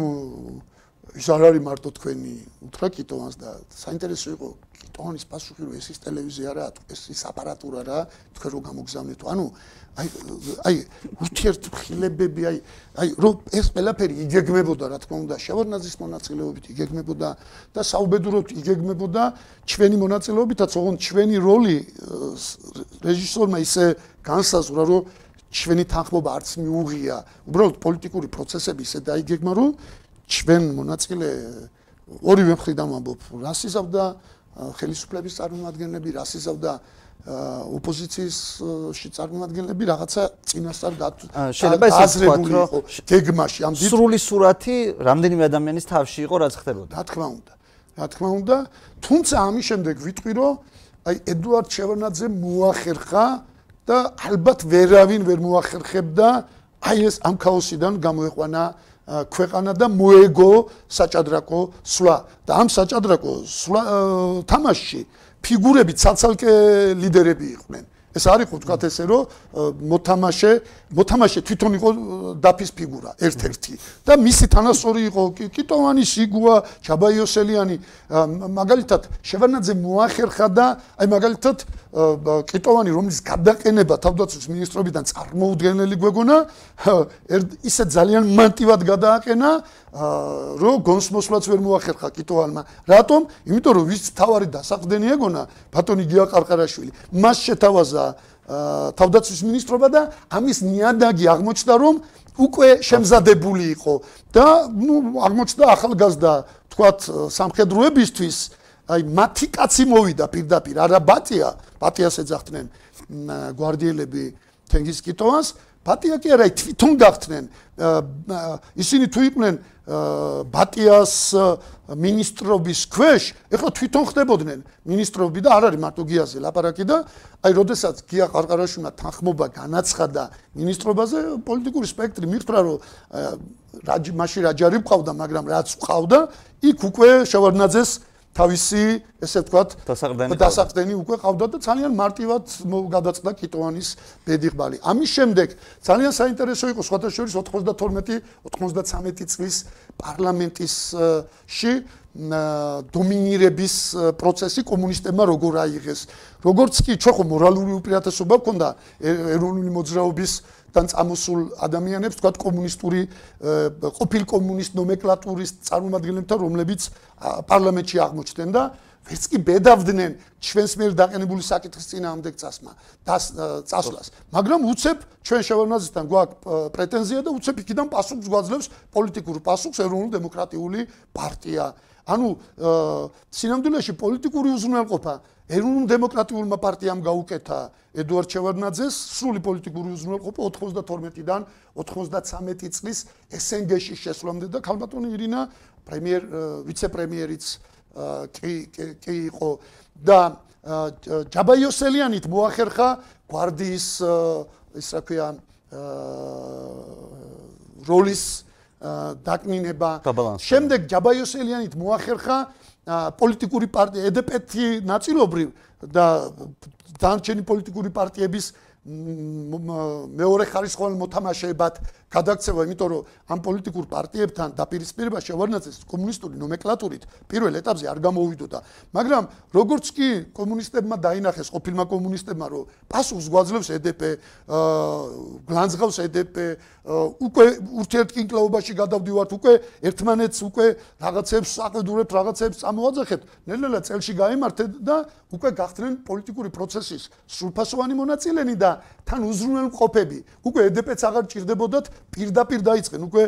ის არ არის მარტო თქვენი უთხრა კიტონს და საინტერესო იყო კიტონის პასუხი რომ ეს ის ტელევიზია რა ეს ის აპარატურა რა თქვენ რო გამოგზავნეთ. ანუ აი აი ურთიერთმხილებები აი აი რომ ეს ყველაფერი იგეგმებოდა რა თქმა უნდა შევარნაძის მონაწილეობით იგეგმებოდა და საუბედუროდ იგეგმებოდა ჩვენი მონაწილეობითაც ოღონდ ჩვენი როლი რეჟისორმა ისე განსაზღვრა რომ ჩვენი თანხმობა არც მიუღია. უბრალოდ პოლიტიკური პროცესები ისე დაიგეგმა რომ ჩვენ მონაწილე ორივე მხრიდან ვამბობ რას იზავდა ხელისუფლების წარმომადგენლები რას იზავდა ოპოზიციისში წარმომადგენლები რაღაცა წინასწარ შეიძლება ესე ვთქვათ რომ გეგმაში ამ სრული სურათი რამდენიმე ადამიანის თავში იყო რაც ხდებოდა? რა თქმა უნდა რა თქმა უნდა თუმცა ამის შემდეგ ვიტყვი რომ აი ედუარდ ჩევანაძე მოახერხა და ალბათ ვერავინ ვერ მოახერხებდა აი ეს ამ ქაოსიდან გამოეყვანა ქვეყანა და მოეგო საჭადრაკო სვლა. და ამ საჭადრაკო სვლა თამაშში ფიგურები ცალცალკე ლიდერები იყვნენ ეს არ იყო თქვათ ესე რომ მოთამაშე მოთამაშე თვითონ იყო დაფის ფიგურა ერთ-ერთი. და მისი თანასწორი იყო კიტოვანი სიგუა ჩაბაიოსელიანი. მაგალითად შევარნაძე მოახერხა და აი მაგალითად კიტოვანი რომლის გადაყენება თავდაცვის მინისტრობიდან წარმოუდგენელი გვეგონა ისე ძალიან მანტივად გადააყენა რომ გონს მოსვლაც ვერ მოახერხა კიტოვანმა. რატომ? იმიტომ რომ ვის თავარი დასაყრდენი ეგონა ბატონი გია ყარყარაშვილი მას შეთავაზა თავდაცვის მინისტრობა და ამის ნიადაგი აღმოჩნდა რომ უკვე შემზადებული იყო და ნუ აღმოჩნდა ახალგაზრდა თქვათ სამხედროებისთვის აი მათი კაცი მოვიდა პირდაპირ არა ბატია ბატიას ეძახდნენ გვარდიელები თენგიზ კიტოვანს ბატია კი არა თვითონ გახდნენ ისინი თუ იყვნენ ბატიას ministrobis ქვეშ ეხლა თვითონ ხდებოდნენ. ministrobi და არ არის მარტო გიაზე ლაპარაკი და აი როდესაც გია ყარყარაშვილმა თანხმობა განაცხადა ministrobაზე პოლიტიკური სპექტრი მირთვრა რომ რაჯი მაშინ რაჯარი ყავდა მაგრამ რაც ყავდა იქ უკვე შევარდნაძეს თავისი ესე ვთქვათ დასაყრდენი უკვე ყავდა და ძალიან მარტივად გადაწყდა კიტოვანის ბედიღბალი. ამის შემდეგ ძალიან საინტერესო იყო სხვათა შორის 92 93 წლის პარლამენტისში დომინირების პროცესი კომუნისტებმა როგორ აიღეს. როგორც კი ჩვენ ხო მორალური უპირატესობა გქონდა ეროვნული მოძრაობის თან წამოსულ ადამიანებს, თქვა კომუნისტური ყოფილ კომუნისტ ნომენკლატურის წარმომადგენლებთან, რომლებიც პარლამენტში აღმოჩნდნენ და ვერც კი ბედავდნენ ჩვენს მიერ დაყენებული საკითხის წინააღმდეგ წასმა წასვლას. მაგრამ უცებ ჩვენ შევარნაძესთან გვაქვს პრეტენზია და უცებ იქიდან პასუხს გვაძლევს პოლიტიკურ პასუხს ეროვნულ დემოკრატიული პარტია. ანუ სინამდვილეში პოლიტიკური უზრუნველყოფა ეროვნულ დემოკრატიულმა პარტიამ გაუკეთა ედუარდ ჩევარნაძეს სრული პოლიტიკური უზრუნველყოფა 92-დან 93 წლის SNG-ში შესვლამდე და ქალბატონი ირინა პრემიერ ვიცე-პრემიერიც კი კი იყო. და ჯაბაიოსელიანით მოახერხა გვარდიის ის რა ქვია როლის დაკნინება. შემდეგ ჯაბაიოსელიანით მოახერხა პოლიტიკური პარტია ედპეთი ნაწილობრივ და დანარჩენი პოლიტიკური პარტიების მეორე ხარისხოვან მოთამაშეებად გადაქცევა, იმიტომ რომ ამ პოლიტიკურ პარტიებთან დაპირისპირება შევარნაძეს კომუნისტური ნომენკლატურით პირველ ეტაპზე არ გამოვიდოდა, მაგრამ როგორც კი კომუნისტებმა დაინახეს, ყოფილმა კომუნისტებმა, რომ პასუხს გვაძლევს EDP, გლანძღავს EDP, უკვე ურთიერთკინკლაობაში გადავდივართ, უკვე ერთმანეთს უკვე რაღაცებს აყედურებთ, რაღაცებს წამოაძახებთ, ნელ-ნელა წელში გამართეთ და უკვე გახდნენ პოლიტიკური პროცესის სრულფასოვანი მონაწილენი და თან უზრუნველყოფები. უკვე EDP-ც აღარ ჭირდებოდათ პირდაპირ დაიწყენ უკვე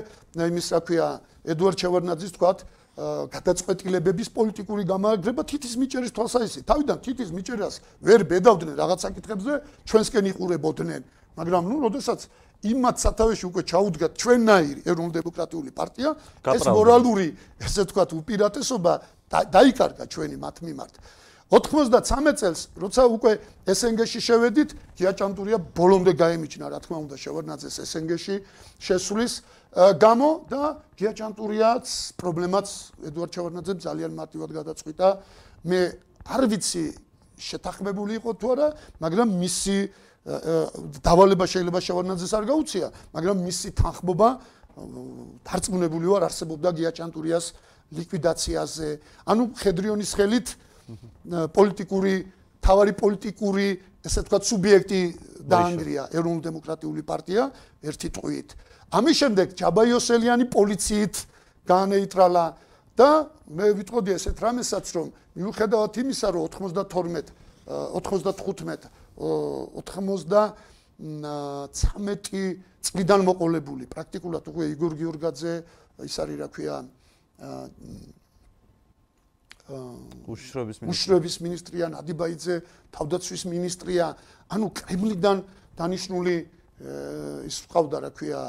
იმის რა ქვია ედუარდ ჩევარნაძის თქვათ გადაწყვეტილებების პოლიტიკური გამარჯვება თითის მიჭერის თვალსაჩინო. თავიდან თითის მიჭერას ვერ ბედავდნენ რაღაც საკითხებზე, ჩვენსკენ იყურებოდნენ, მაგრამ ნუ როდესაც იმათ სათავეში უკვე ჩაუდგათ ჩვენნაირი ეროვნულ დემოკრატიული პარტია, ეს მორალური, ესე ვთქვათ, უპირატესობა დაიკარგა ჩვენი მათ მიმართ. 93 წელს, როცა უკვე SNG-ში შევედით, გიაჭანტურია ბოლომდე გაემიჩნა, რა თქმა უნდა, შევარნაძეს SNG-ში შესulis გამო და გიაჭანტურიაც პრობლემაც ედუარდ შევარნაძემ ძალიან მარტივად გადაწყვიტა. მე არ ვიცი შეთანხმებული იყო თუ არა, მაგრამ მისი დავალება შეიძლება შევარნაძეს არ გაუწია, მაგრამ მისი თანხმობა დარწმუნებული ვარ არსებობდა გიაჭანტურიას ლიკვიდაციაზე. ანუ ხედრიონის ხელით პოლიტიკური თავარი პოლიტიკური ესე თქვა სუბიექტი დაანგრია ეროვნულ დემოკრატიული პარტია ერთი ტყვით. ამის შემდეგ ჯაბაიოსელიანი პოლიციით განეიტრალა და მე ვიტყოდი ესეთ რამესაც რომ მიუხედავად იმისა რომ 92 95 93 წლიდან მოყოლებული პრაქტიკულად უკვე იგორ გიორგაძე ის არის რა ქვია უშიშროების მინისტრია. უშიშროების მინისტრია ნადიბაიძე, თავდაცვის მინისტრია, ანუ კრემლიდან დანიშნული ის ყავდა რა ქვია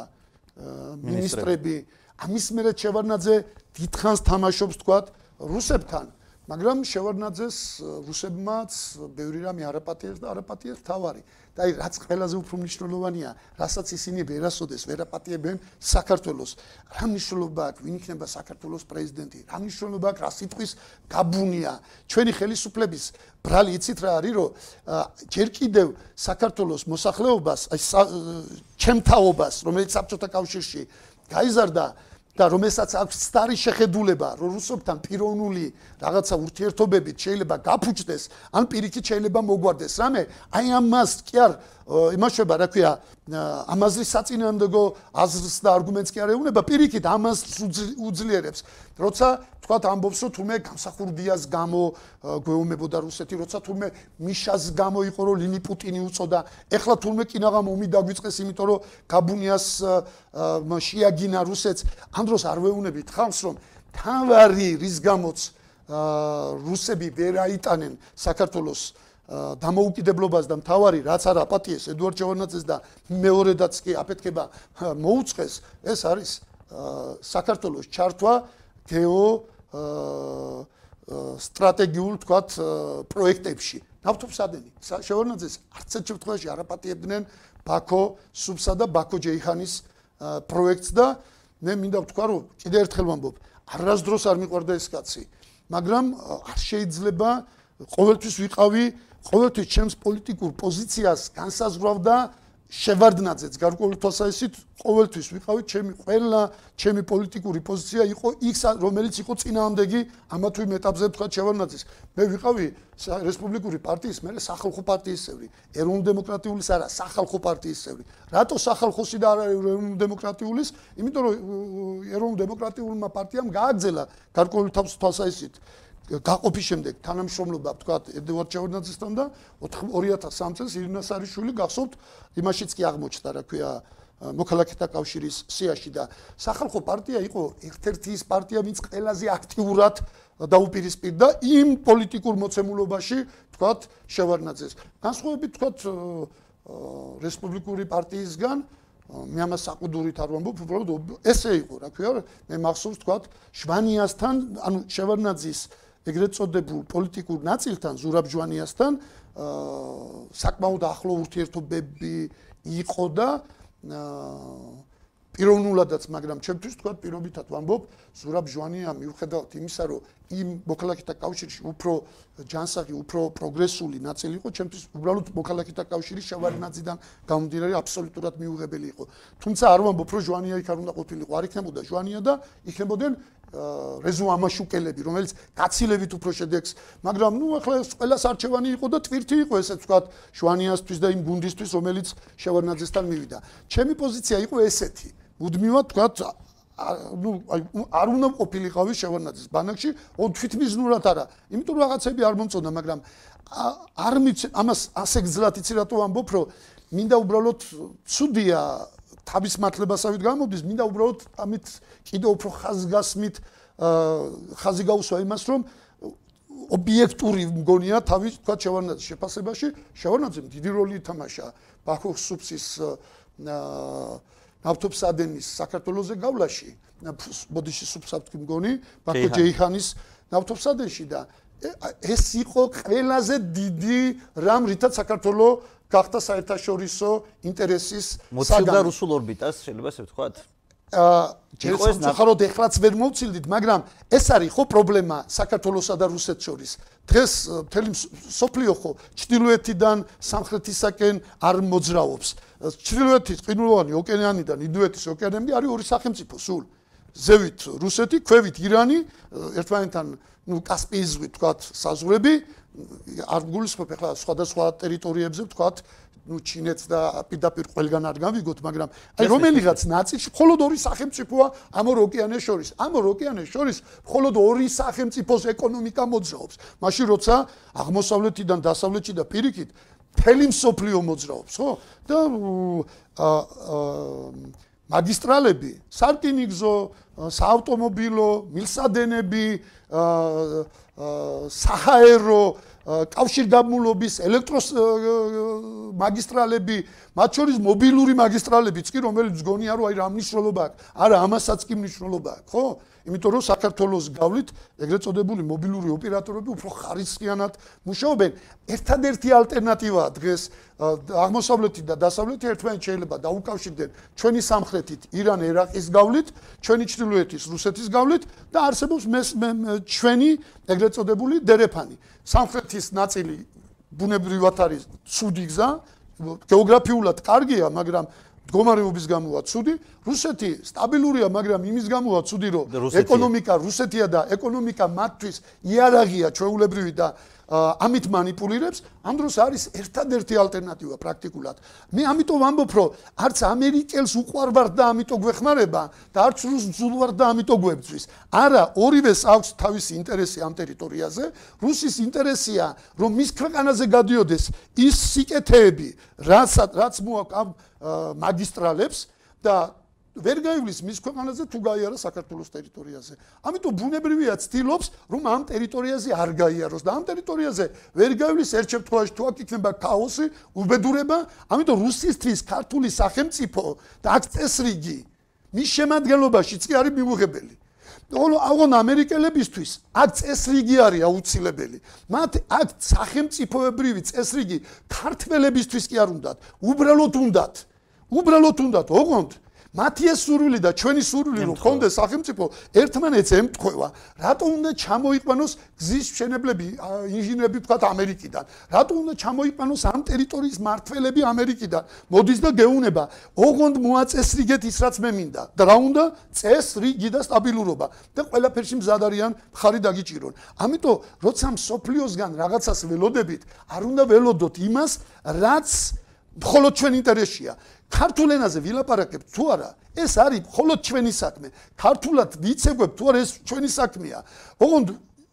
ministrები. ამის მერე ჩევარნაძე დიდხანს თამაშობს თქვათ რუსებთან. მაგრამ შევარნაძეს რუსებმაც ბევრი რამე არაპატიეს და არაპატიეს თავარი. და აი რაც ყველაზე უფრო მნიშვნელოვანია, რასაც ისინი ვერასოდეს ვერაპატიებენ საქართველოს. რა მნიშვნელობა აქვს, ვინ იქნება საქართველოს პრეზიდენტი? რა მნიშვნელობა აქვს, რა სიტყვის გაბუნია? ჩვენი ხელისუფლების ბრალი იცით რა არის, რომ ჯერ კიდევ საქართველოს მოსახლეობას, აი ჩემთაობას, რომელიც საბჭოთა კავშირში გაიზარდა და რომელსაც აქვს სტარი შეხედულება, რომ რუსებთან პიროვნული რაღაცა ურთიერთობებით შეიძლება გაფუჭდეს, ან პირიქით შეიძლება მოგვარდეს. რამე, აი ამას კი არ იმაშება, რა ქვია, ამაზე საწინააღმდეგო აზრს და არგუმენტს კი არ ეუბნება, პირიქით ამას უძლიერებს. როცა თქვათ ამბობს, რომ თუმე გამსახურდიას გამო გვეუბნებოდა რუსეთი, როცა თუმე მიშას გამო იყო, რომ ლინი პუტინი უწოდა, ეხლა თუმე კინაღამ ომი დაგვიწყეს, იმიტომ რომ გაბუნიას შეაგინა რუსეთს. ამ დროს არ ვეუბნებით ხალხს, რომ თავარი რის გამოც რუსები ვერ აიტანენ საქართველოს დამოუკიდებლობას და მთავარი რაც არ აპატიეს ედუარდ ჩევანაძეს და მეორედაც კი აფეთქება მოუწყეს ეს არის საქართველოს ჩართვა გეო სტრატეგიულ თქვათ პროექტებში. ნავთობსადენი შევარნაძეს არც ერთ შემთხვევაში არ აპატიებდნენ ბაქო სუბსა და ბაქო ჯეიხანის პროექტს და მე მინდა ვთქვა რომ კიდე ერთხელ ვამბობ არასდროს არ მიყვარდა ეს კაცი მაგრამ არ შეიძლება ყოველთვის ვიყავი ყოველთვის ჩემს პოლიტიკურ პოზიციას განსაზღვრავდა შევარდნაძეც. გარკვეული თვალსაზრისით ყოველთვის ვიყავი ჩემი ყველა ჩემი პოლიტიკური პოზიცია იყო იქ რომელიც იყო წინააღმდეგი ამა თუ იმ ეტაპზე თქვა შევარდნაძის მე ვიყავი რესპუბლიკური პარტიის მე სახალხო პარტიის წევრი ეროვნულ დემოკრატიულის არა სახალხო პარტიის წევრი. რატო სახალხოსი და არა ეროვნულ დემოკრატიულის? იმიტომ რომ ეროვნულ დემოკრატიულმა პარტიამ გააგზელა გარკვეული თვალსაზრისით გაყოფის შემდეგ თანამშრომლობა თქვა ედვარდ ჩაურნაძესთან და 2003 წელს ირინა სარიშვილი გახსოვთ იმაშიც კი აღმოჩნდა რა ქვია მოქალაქეთა კავშირის სიაში და სახალხო პარტია იყო ერთ-ერთი ის პარტია ვინც ყველაზე აქტიურად დაუპირისპირდა იმ პოლიტიკურ მოცემულობაში თქვა შევარნაძეს. განსხვავებით თქვა რესპუბლიკური პარტიისგან მე ამას საყუდურით არ ვამბობ უბრალოდ ესე იყო რა ქვია მე მახსოვს თქვა შვანიასთან ანუ შევარნაძის ეგრეთ წოდებულ პოლიტიკურ ნაწილთან ზურაბჯვანიასთან საკმაოდ ახლო ურთიერთობები იყო და პიროვნულადაც, მაგრამ ჩემთვის თქვა პირობითად ვამბობ, ზურაბჯვანია მიუხედავად იმისა, რომ იმ მოქალაქეთა კავშირში უფრო ჯანსაღი, უფრო პროგრესული ნაწილი იყო, ჩემთვის უბრალოდ მოქალაქეთა კავშირის შევარნაძიდან გამომდინარე აბსოლუტურად მიუღებელი იყო. თუმცა არ ვამბობ, რომ ჟვანია იქ არ უნდა ყოფილიყო, არ იქნებოდა ჟვანია და იქნებოდნენ რეზუ ამაშუკელები, რომელიც გაცილებით უფრო შედეგს, მაგრამ ნუ ახლა ყველას არჩევანი იყო და ტვირთი იყო ესე ვთქვათ, შვანიასთვის და იმ გუნდისთვის, რომელიც შევარნაძესთან მივიდა. ჩემი პოზიცია იყო ესეთი. მუდმივად ვთქვათ, ნუ არ უნდა ყოფილიყავი შევარნაძის ბანაკში, ო თვითმიზნურად არა. იმიტომ რაღაცები არ მომწონდა, მაგრამ არ მიცე ამას ასე გძლათ იცი რატო ამბობ, რომ მინდა უბრალოდ ცუდია თავის მართლებასავით გამოდის, მინდა უბრალოდ ამით კიდე უფრო ხაზგასმით ხაზი გაუსვა იმას, რომ ობიექტური მგონია თავის თქვა შევარნაძის შეფასებაში, შევარნაძემ დიდი როლი ითამაშა ბაქოს სუბსის ნავთობსადენის საქართველოსზე გავლაში, ბოდიში სუბსად მგონი, ბაქო ჯეიხანის ნავთობსადენში და ეს იყო ყველაზე დიდი რამ რითაც საქართველოს გახდა საერთაშორისო ინტერესის საგან. რუსულ ორბიტას შეიძლება ესე ვთქვათ ჯერ სამწუხაროდ ეხლაც ვერ მოვცილდით მაგრამ ეს არის ხო პრობლემა საქართველოსა და რუსეთს შორის? დღეს მთელი სოფლიო ხო ჩtildeოეთიდან სამხრეთისაკენ არ მოძრაობს. ჩtildeოეთის ყინულოვანი ოკეანიდან ინდოეთის ოკეანემდე არის ორი სახელმწიფო სულ. ზევით რუსეთი ქვევით ირანი ერთმანეთთან ნუ კასპიის ზღვით თქვათ საზღვრები არ გულისხმობ ახლა სხვადასხვა ტერიტორიებზე ვთქვათ ნუ ჩინეთს და პირდაპირ ყველგან არ გავიგოთ, მაგრამ აი რომელიღაც ნაწილში მხოლოდ ორი სახელმწიფოა ამ ორ ოკეანეს შორის. ამ ორ ოკეანეს შორის მხოლოდ ორი სახელმწიფოს ეკონომიკა მოძრაობს. მაშინ როცა აღმოსავლეთიდან დასავლეთში და პირიქით მთელი მსოფლიო მოძრაობს, ხო? და აა მაგისტრალები, სარკინიგზო, საავტომობილო, მილსადენები, საჰაერო, კავშირგაბმულობის ელექტროს მაგისტრალები, მათ შორის მობილური მაგისტრალებიც კი, რომელიც გონია რომ აი რა მნიშვნელობა აქვს. არა, ამასაც კი მნიშვნელობა აქვს, ხო? იმიტომ რომ საქართველოს გავლით ეგრეთ წოდებული მობილური ოპერატორები უფრო ხარისხიანად მუშაობენ. ერთადერთი ალტერნატივაა დღეს აღმოსავლეთი და დასავლეთი ერთმანეთს შეიძლება დაუკავშირდნენ ჩვენი სამხრეთით ირან ერაყის გავლით, ჩვენი ჩრდილოეთის რუსეთის გავლით და არსებობს ჩვენი ეგრეთ წოდებული დერეფანი. სამხრეთის ნაწილი ბუნებრივად არის ცუდი გზა, გეოგრაფიულად კარგია, მაგრამ მდგომარეობის გამოა ცუდი. რუსეთი სტაბილურია, მაგრამ იმის გამოა ცუდი, რომ ეკონომიკა რუსეთია და ეკონომიკა მათთვის იარაღია ჩვეულებრივი და ამით манипуლირებს, ამ დროს არის ერთადერთი ალტერნატივა პრაქტიკულად. მე ამიტომ ამბობ, რომ არც ამერიკელს უყვარვარ და ამიტომ გვეხმარება და არც რუსს ძულვარ და ამიტომ გვებძვის. არა, ორივეს აქვს თავისი ინტერესი ამ ტერიტორიაზე. რუსის ინტერესია, რომ მის ქვეყანაზე გადიოდეს ის სიკეთეები, რაც რაც მოაქვს ამ მაგისტრალებს და ვერ გაივლის მის ქვეყანაზე თუ გაიარა საქართველოს ტერიტორიაზე. ამიტომ ბუნებრივია ცდილობს, რომ ამ ტერიტორიაზე არ გაიაროს და ამ ტერიტორიაზე ვერ გაივლის ერთ შემთხვევაში თუ აქ იქნება ქაოსი, უბედურება, ამიტომ რუსისთვის ქართული სახელმწიფო და აქ წესრიგი მის შემადგენლობაშიც კი არის მიუღებელი. ხოლო აღონ ამერიკელებისთვის აქ წესრიგი არის აუცილებელი. მათ აქ სახელმწიფოებრივი წესრიგი ქართველებისთვის კი არ უნდათ, უბრალოდ უნდათ. უბრალოდ უნდათ, ოღონდ მათი ეს სურვილი და ჩვენი სურვილი რომ ხონდეს სახელმწიფო ერთმანეთს ემთხვევა. რატო უნდა ჩამოიყვანოს გზის მშენებლები ინჟინერები თქვათ ამერიკიდან? რატო უნდა ჩამოიყვანოს ამ ტერიტორიის მართველები ამერიკიდან? მოდის და გეუნება ოღონდ მოაწესრიგეთ ის რაც მე მინდა. და რა უნდა? წესრიგი და სტაბილურობა. და ყველაფერში მზად არიან ხარი დაგიჭირონ. ამიტომ როცა სოფლიოსგან რაღაცას ველოდებით არ უნდა ველოდოთ იმას რაც მხოლოდ ჩვენ ინტერესია ქართულ ენაზე ვილაპარაკებ თუ არა ეს არის მხოლოდ ჩვენი საქმე. ქართულად ვიცეგვებ თუ არა ეს ჩვენი საქმეა. ოღონდ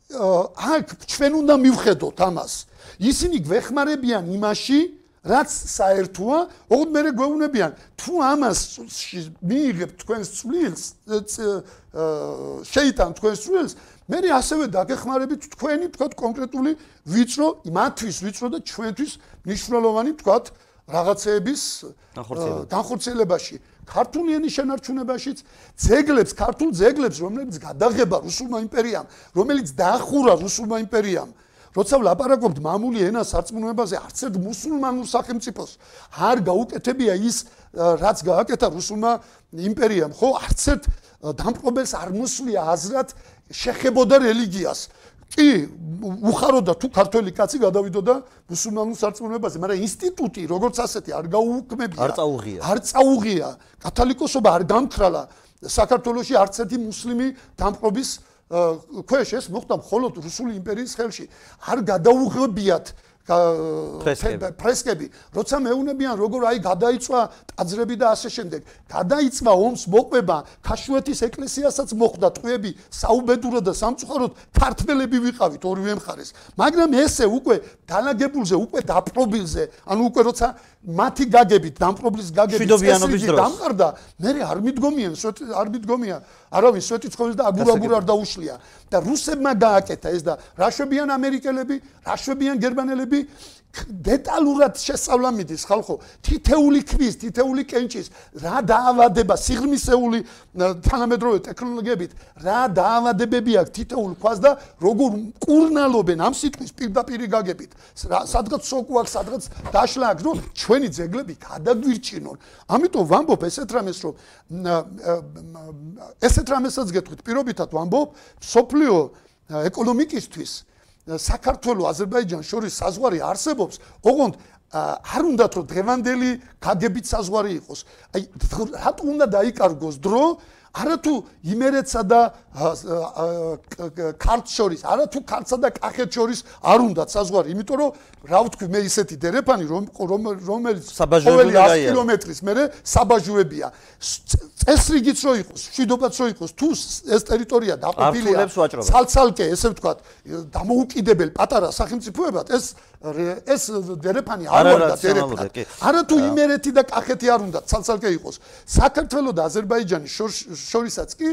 აქ ჩვენ უნდა მივხედოთ ამას. ისინი გვეხმარებიან იმაში რაც საერთოა ოღონდ მე გვეუბნებიან თუ ამას მიიღებ თქვენს წვლილს შეიტან თქვენს წვლილს მე ასევე დაგეხმარებით თქვენი თქვა კონკრეტული ვიწრო მათთვის ვიწრო და ჩვენთვის მნიშვნელოვანი თქვა რაღაცეების განხორციელებაში ქართული ენის შენარჩუნებაშიც ძეგლებს ქართულ ძეგლებს რომლებიც გადაღება რუსულმა იმპერიამ რომელიც დაახურა რუსულმა იმპერიამ. როცა ვლაპარაკობთ მამული ენას სარწმუნოებაზე არც ერთ მუსულმანურ სახელმწიფოს არ გაუკეთებია ის რაც გააკეთა რუსულმა იმპერიამ. ხო არც ერთ დამპყრობელს არ მოსვლია აზრად შეხებოდა რელიგიას კი უხაროდა თუ ქართველი კაცი გადავიდოდა მუსულმანურ სარწმუნოებაზე, მაგრამ ინსტიტუტი როგორც ასეთი არ გაუქმებია. არ წაუღია. არ წაუღია. კათოლიკოსობა არ გამქრალა საქართველოსი არც ერთი მუსლიმი დამპყრობის ქვეშ ეს მოხდა მხოლოდ რუსული იმპერიის ხელში. არ გადაუღებიათ ფრესკები, როცა მეუნებიან როგორ აი გადაიწვა ტაძრები და ასე შემდეგ. გადაიწვა ომს მოყვება, ქაშვეთის ეკლესიასაც მოხდა ტყვეები, საუბედურა და სამწუხაროდ ქართველები ვიყავით ორივე მხარეს. მაგრამ ესე უკვე დანაგებულზე, უკვე დაპრობილზე, ანუ უკვე როცა მათი გაგებით, დამპრობლის გაგებით წესრიგი დამყარდა, მე არ მიდგომიან, არ მიდგომიან, არავინ სვეტი ცხოვრის და აგურაგურ არ დაუშლია. და რუსებმა გააკეთა ეს და რაშვებიან ამერიკელები, რაშვებიან გერმანელები დეტალურად შესწავლა მიდის ხალხო. თითეული ქვის თითეული კენჭის რა დაავადება სიღრმისეული თანამედროვე ტექნოლოგიებით რა დაავადებები აქვს თითოულ ქვას და როგორ კურნალობენ ამ სიტყვის პირდაპირ გაგებით. სადღაც სოკუ აქვს სადღაც დაშლა აქვს რომ ჩვენი ძეგლები გადაგვირჩინონ. ამიტომ ვამბობ ესეთ რამეს რომ ესეთ რამესაც გეტყვით პირობითად ვამბობ სოფლიო ეკონომიკისთვის საქართველოს აზერბაიჯანს შორის საზღვარი არსებობს, ოღონდ არ უნდათ რომ დღევანდელი გაგებით საზღვარი იყოს. აი რატო უნდა დაიკარგოს დრო არათუ იმერეთსა და ქართს შორის, არათუ ქართსა და კახეთს შორის არ უნდა საზღვარი, იმიტომ რომ რა ვთქვი მე ისეთი დერეფანი რომ რომელიც ყოველი 100 კილომეტრის მერე საბაჟუებია. წესრიგიც რო იყოს, შვიდობაც რო იყოს, თუ ეს ტერიტორია დაყოფილია ცალცალკე, ესე ვთქვათ, დამოუკიდებელ პატარა სახელმწიფოებად, ეს ეს დერეფანი არ უნდა დერეფანი. არათუ იმერეთი და კახეთი არ უნდა ცალცალკე იყოს. საქართველოს და აზერბაიჯანის შორისაც კი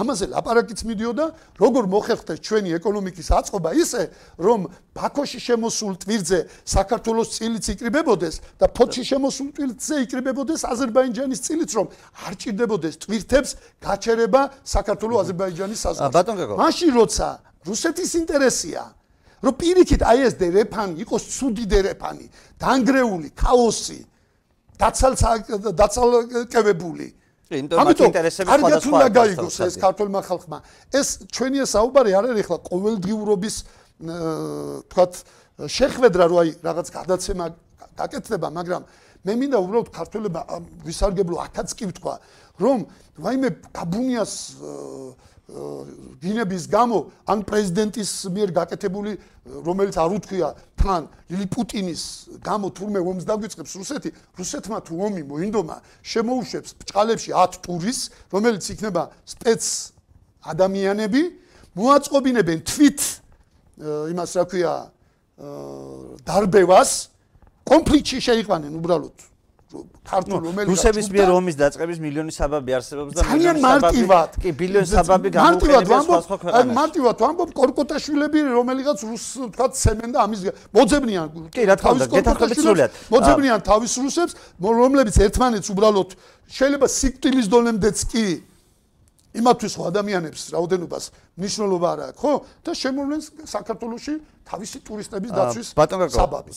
ამაზე ლაპარაკიც მიდიოდა როგორ მოხერხდეს ჩვენი ეკონომიკის აწყობა ისე რომ ბაქოში შემოსულ ტვირთზე საქართველოს წილიც იკრიბებოდეს და ფოთში შემოსულ ტვირთზე იკრიბებოდეს აზერბაიჯანის წილიც რომ არ ჭირდებოდეს ტვირთებს გაჩერება საქართველოს აზერბაიჯანის საზღვარზე. მაშინ როცა რუსეთის ინტერესია რომ პირიქით აი ეს დერეფანი იყოს ცუდი დერეფანი დანგრეული ქაოსი დაცალ დაცალკევებული ამიტომ ინტერესები სხვადასხვა გაიგოს ეს ქართულმა ხალხმა. ეს ჩვენი საუბარი არ არის ხლა ყოველდღიურობის თქვათ შეხვედრა რო აი რაღაც გადაცემა გაკეთდება მაგრამ მე მინდა უბრალოდ ქართველებმა ვისარგებლო ახაც კი ვთქვა რომ ვაიმე გაბუნიას გინების გამო ან პრეზიდენტის მიერ გაკეთებული რომელიც არ უთქვია თან ლილი პუტინის გამო თურმე ომს დაგვიწყებს რუსეთი რუსეთმა თუ ომი მოინდომა შემოუშვებს ბჭყალებში 10 ტურის რომელიც იქნება სპეც ადამიანები მოაწყობინებენ თვით იმას რა ქვია დარბევას კონფლიქტში შეიყვანენ უბრალოდ ქართულ რომელიც რუსების მიერ ომის დაწყების მილიონი საბაბი არსებობს და ძალიან მარტივად. კი ბილიონი საბაბი გამოყენებს სხვა სხვა ქვეყანაში. მარტივად ვამბობ კორკოტაშვილები რომელიღაც რუს თქვა ცემენ და ამის მოძებნიან კი რა თქმა უნდა გეთახმებით სრულად მოძებნიან თავის რუსებს რომლებიც ერთმანეთს უბრალოდ შეიძლება სიკტილის დონემდეც კი იმათვის ხო ადამიანებს რაოდენობას მნიშვნელობა არ აქვს ხო? და შემოვლენ საქართველოსში თავისი ტურისტების დაცვის საბაბი.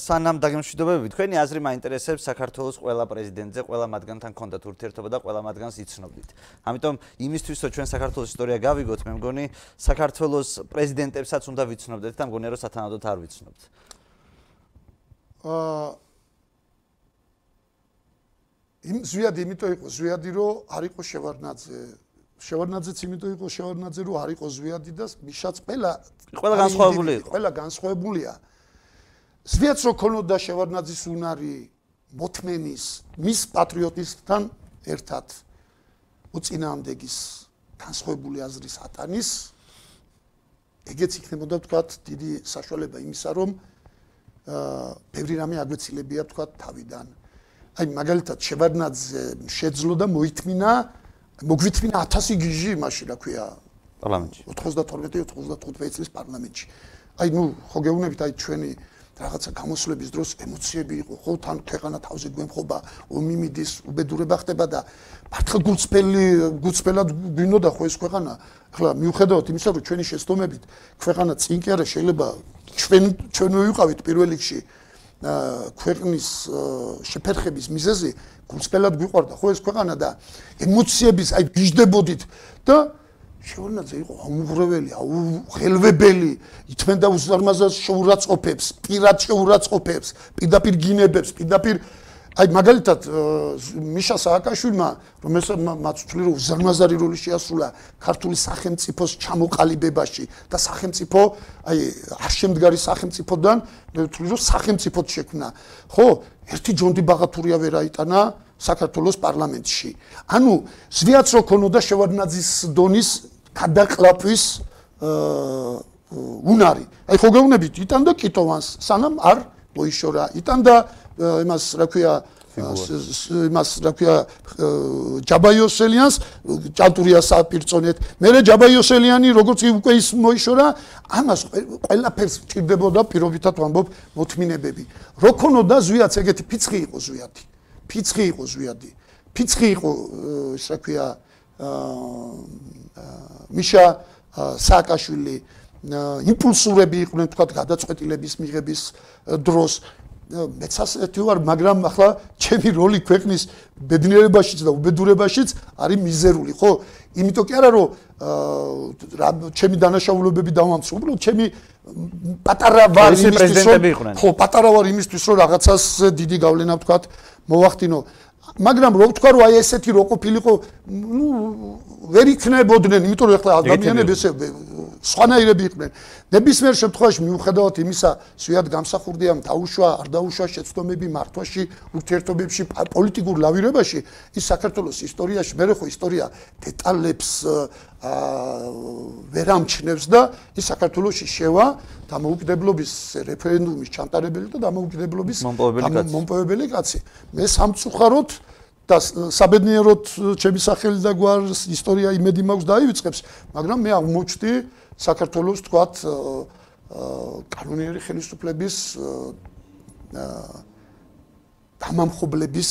სანამ დაგემშვიდობები თქვენი აზრი მაინტერესებს საქართველოს ყველა პრეზიდენტზე ყველა მათგანთან კონდათ ურთიერთობა და ყველა მათგანს იცნობდით. ამიტომ იმისთვის რომ ჩვენ საქართველოს ისტორია გავიგოთ მე მგონი საქართველოს პრეზიდენტებსაც უნდა ვიცნობდეთ და მგონია რომ სათანადოდ არ ვიცნობთ. აა იმ ზვიადი იმიტომ იყო ზვიადი რომ არ იყო შევარნაძე შევარნაძეც იმიტომ იყო შევარნაძე რომ არ იყო ზვიადი და მიშაც ყველა ყველა განსხვავებული იყო. ყველა განსხვავებულია. ზვიადს რო ქონოდა შევარნაძის უნარი მოთმენის მის პატრიოტისთან ერთად უწინააღმდეგის განსხვავებული აზრის ატანის ეგეც იქნებოდა თქვათ დიდი საშუალება იმისა რომ აა ბევრი რამე აგვეცილებია თქვათ თავიდან აი მაგალითად შევარნაძე შეძლო და მოითმინა მოგვითმინა 1000 გიჟი მაშინ რა ქვია? პარლამენტში. 92-95 წლის პარლამენტში. აი ნუ ხო გეუბნებით აი ჩვენი რაღაცა გამოსვლების დროს ემოციები იყო ხო თან ქვეყანა თავზე გვემხობა ომი მიდის უბედურება ხდება და მართლა გულწრფელი გულწრფელად გვინოდა ხო ეს ქვეყანა. ახლა მიუხედავად იმისა რომ ჩვენი შეცდომებით ქვეყანა წინ კი არა შეიძლება ჩვენ ჩვენ ვიყავით პირველ რიგში ქვეყნის შეფერხების მიზეზი გულწრფელად გვიყვარდა. ხო ეს ქვეყანა და ემოციების აი გიждდებოდით და შეურნაძე იყო აუღრებელი, აუღელვებელი, ითმენდა უზარმაზას შეურაცხყოფებს, პირად შეურაცხყოფებს, პირდაპირ გინებებს, პირდაპირ აი მაგალითად მიშა სააკაშვილმა რომელსაც მაწვთვლი რომ უზარმაზარი როლი შეასრულა ქართული სახელმწიფოს ჩამოყალიბებაში და სახელმწიფო აი არ შემდგარი სახელმწიფოდან მე ვთვლი რომ სახელმწიფოდ შექმნა. ხო ერთი ჯონდი ბაღათურია ვერ აიტანა საქართველოს პარლამენტში. ანუ ზვიაც რო ქონოდა შევარდნაძის დონის გადაყლაპვის უნარი. აი ხო გეუბნებით იტანდა კიტოვანს სანამ არ მოიშორა. იტანდა იმას რა ქვია იმას რა ქვია ჯაბაიოსელიანს ჭალტურიას აპირწონეთ მე ჯაბაიოსელიანი როგორც უკვე ის მოიშორა ამას ყველაფერს ჭირდებოდა პირობითად ვამბობ მოთმინებები. რო ქონოდა ზვიაც ეგეთი ფიცხი იყო ზვიათი. ფიცხი იყო ზვიადი. ფიცხი იყო ის რა ქვია მიშა სააკაშვილი. იმპულსურები იყვნენ თქვა გადაწყვეტილების მიღების დროს მეც ასეთი ვარ, მაგრამ ახლა ჩემი როლი ქვეყნის ბედნიერებაშიც და უბედურებაშიც არის მიზერული, ხო? იმიტომ კი არა რომ ჩემი დანაშაულებები დავამცრო, უბრალოდ ჩემი პატარა ვარ იმისთვის რომ ხო, პატარა ვარ იმისთვის რომ რაღაცას დიდი გავლენა ვთქვათ, მოვახდინო. მაგრამ რო ვთქვა რომ აი ესეთი რო ყოფილიყო, ნუ ვერ იქნებოდნენ, იმიტომ რომ ახლა ადამიანები ესე სხვანაირები იყვნენ. ნებისმიერ შემთხვევაში მიუხედავად იმისა, სვიად გამსახურდია დაუშვა, არ დაუშვა შეცდომები მართვაში, ურთიერთობებში, პოლიტიკურ ლავირებაში, ის საქართველოს ისტორიაში, მე ხო ისტორია დეტალებს აა ვერამჩნევს და ის საქართველოსში შევა დამოუკიდებლობის რეფერენდუმის ჩამტარებელი და დამოუკიდებლობის მომპოვებელი კაცი. მე სამწუხაროდ და საბედნიეროდ ჩემი სახელი და გვარს ისტორია იმედი მაქვს დაივიწყებს, მაგრამ მე აღმოჩნდი საქართველოს თქვათ კანონიერი ხელისუფლების დამამხობლების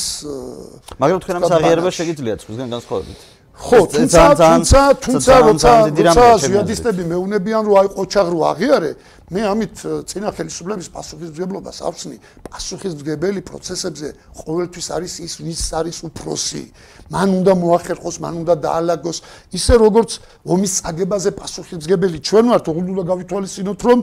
მაგრამ თქვენ ამ აღიარებას შეგიძლიათ სხვისგან განსხვავებით. ხო თუმცა თუმცა თუმცა როცა ჟიადისტები მეუნებიან რომ აი ყოჩაღრო აღიარე მე ამით წინა ხელისუფლების პასუხისმგებლობას ავხსნი პასუხისმგებელი პროცესებზე ყოველთვის არის ის ვის არის უფროსი. მან უნდა მოახერხოს მან უნდა დაალაგოს. ისე როგორც ომის წაგებაზე პასუხისმგებელი ჩვენ ვართ ოღონდ უნდა გავითვალისწინოთ რომ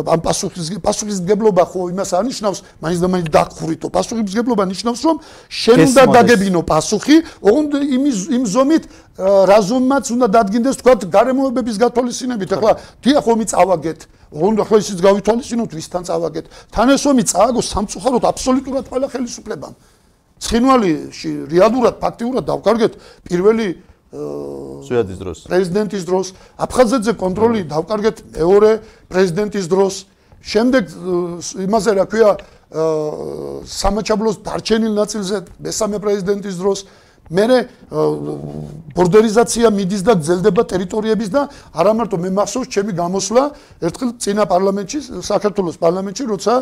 ამ პასუხისმგებლობა პასუხისმგებლობა ხო იმას არნიშნავს მაინც და მაინც დახურითო პასუხისმგებლობა ნიშნავს რომ შენ უნდა დაგებინო პასუხი ოღონდ იმ იმ ზომით რაზომაც უნდა დადგინდეს თქვა გარემოებების გათვალისწინებით. ახლა დიახ ომი წავაგეთ უნდა ხო ისიც გავითვალისწინოთ ვისთან წავაგეთ თან ეს ომი წააგო სამწუხაროდ აბსოლუტურად ყველა ხელისუფლებამ. ცხინვალიში რეალურად ფაქტიურად დავკარგეთ პირველი სუიადის დროს. პრეზიდენტის დროს. აფხაზეთზე კონტროლი დავკარგეთ მეორე პრეზიდენტის დროს. შემდეგ იმაზე რა ქვია სამაჩაბლოს დარჩენილ ნაწილზე მესამე პრეზიდენტის დროს მე ბორდერიზაცია მიდის და გრძელდება ტერიტორიების და არა მარტო მე მახსოვს ჩემი გამოსვლა ერთხელ წინა პარლამენტში საქართველოს პარლამენტში როცა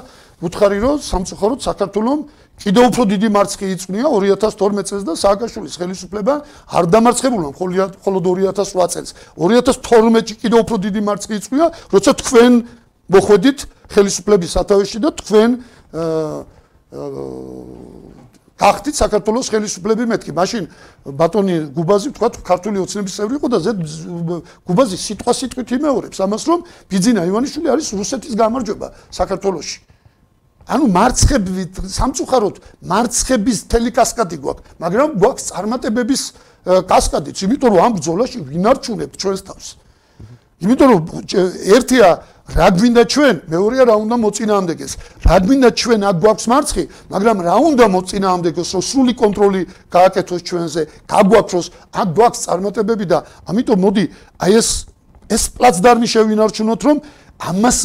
უთხარი რომ სამწუხაროდ საქართველოს კიდევ უფრო დიდი მარცხი იწვნია 2012 წელს და სააკაშვილის ხელისუფლება არ დამარცხებულა მხოლოდ 2008 წელს. 2012-ში კიდევ უფრო დიდი მარცხი იწვნია როცა თქვენ მოხვედით ხელისუფლების სათავეში და თქვენ გახდით საქართველოს ხელისუფლები მეთქი. მაშინ ბატონი გუბაზი თქვა ქართული ოცნების წევრი იყო და ზედ გუბაზი სიტყვა სიტყვით იმეორებს ამას რომ ბიძინა ივანიშვილი არის რუსეთის გამარჯვება საქართველოში. ანუ მარცხებით სამწუხაროდ მარცხების თელი კასკადი გვაქვს, მაგრამ გვაქვს წარმატებების კასკადიც, იმიტომ რომ ამ ბრძოლაში ვინარჩუნებთ ჩვენს თავს. იმიტომ რომ ერთია რა გვინდა ჩვენ? მეორეა რა უნდა მოწინააღმდეგეს? რა გვინდა ჩვენ აქ გვაქვს მარცხი? მაგრამ რა უნდა მოწინააღმდეგეს რომ სრული კონტროლი გააკეთოს ჩვენზე გაგვაქვს რომ აქ გვაქვს წარმატებები და ამიტომ მოდი აი ეს ეს პლაცდარმი შევინარჩუნოთ რომ ამას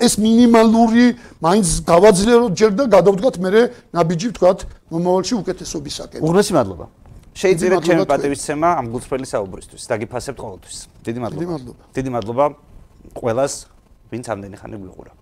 ეს მინიმალური მაინც გავაძლიეროთ ჯერ და გადავდგათ მე ნაბიჯი ვთქვათ მომავალში უკეთესობისაკენ უღრესი მადლობა. შეიძლება ჩემი პატივისცემა ამ გულწრფელი საუბრისთვის. დაგიფასებთ ყოველთვის. დიდი მადლობა. დიდი მადლობა. ყველას ვინც ამდენი ხანი გვიყურა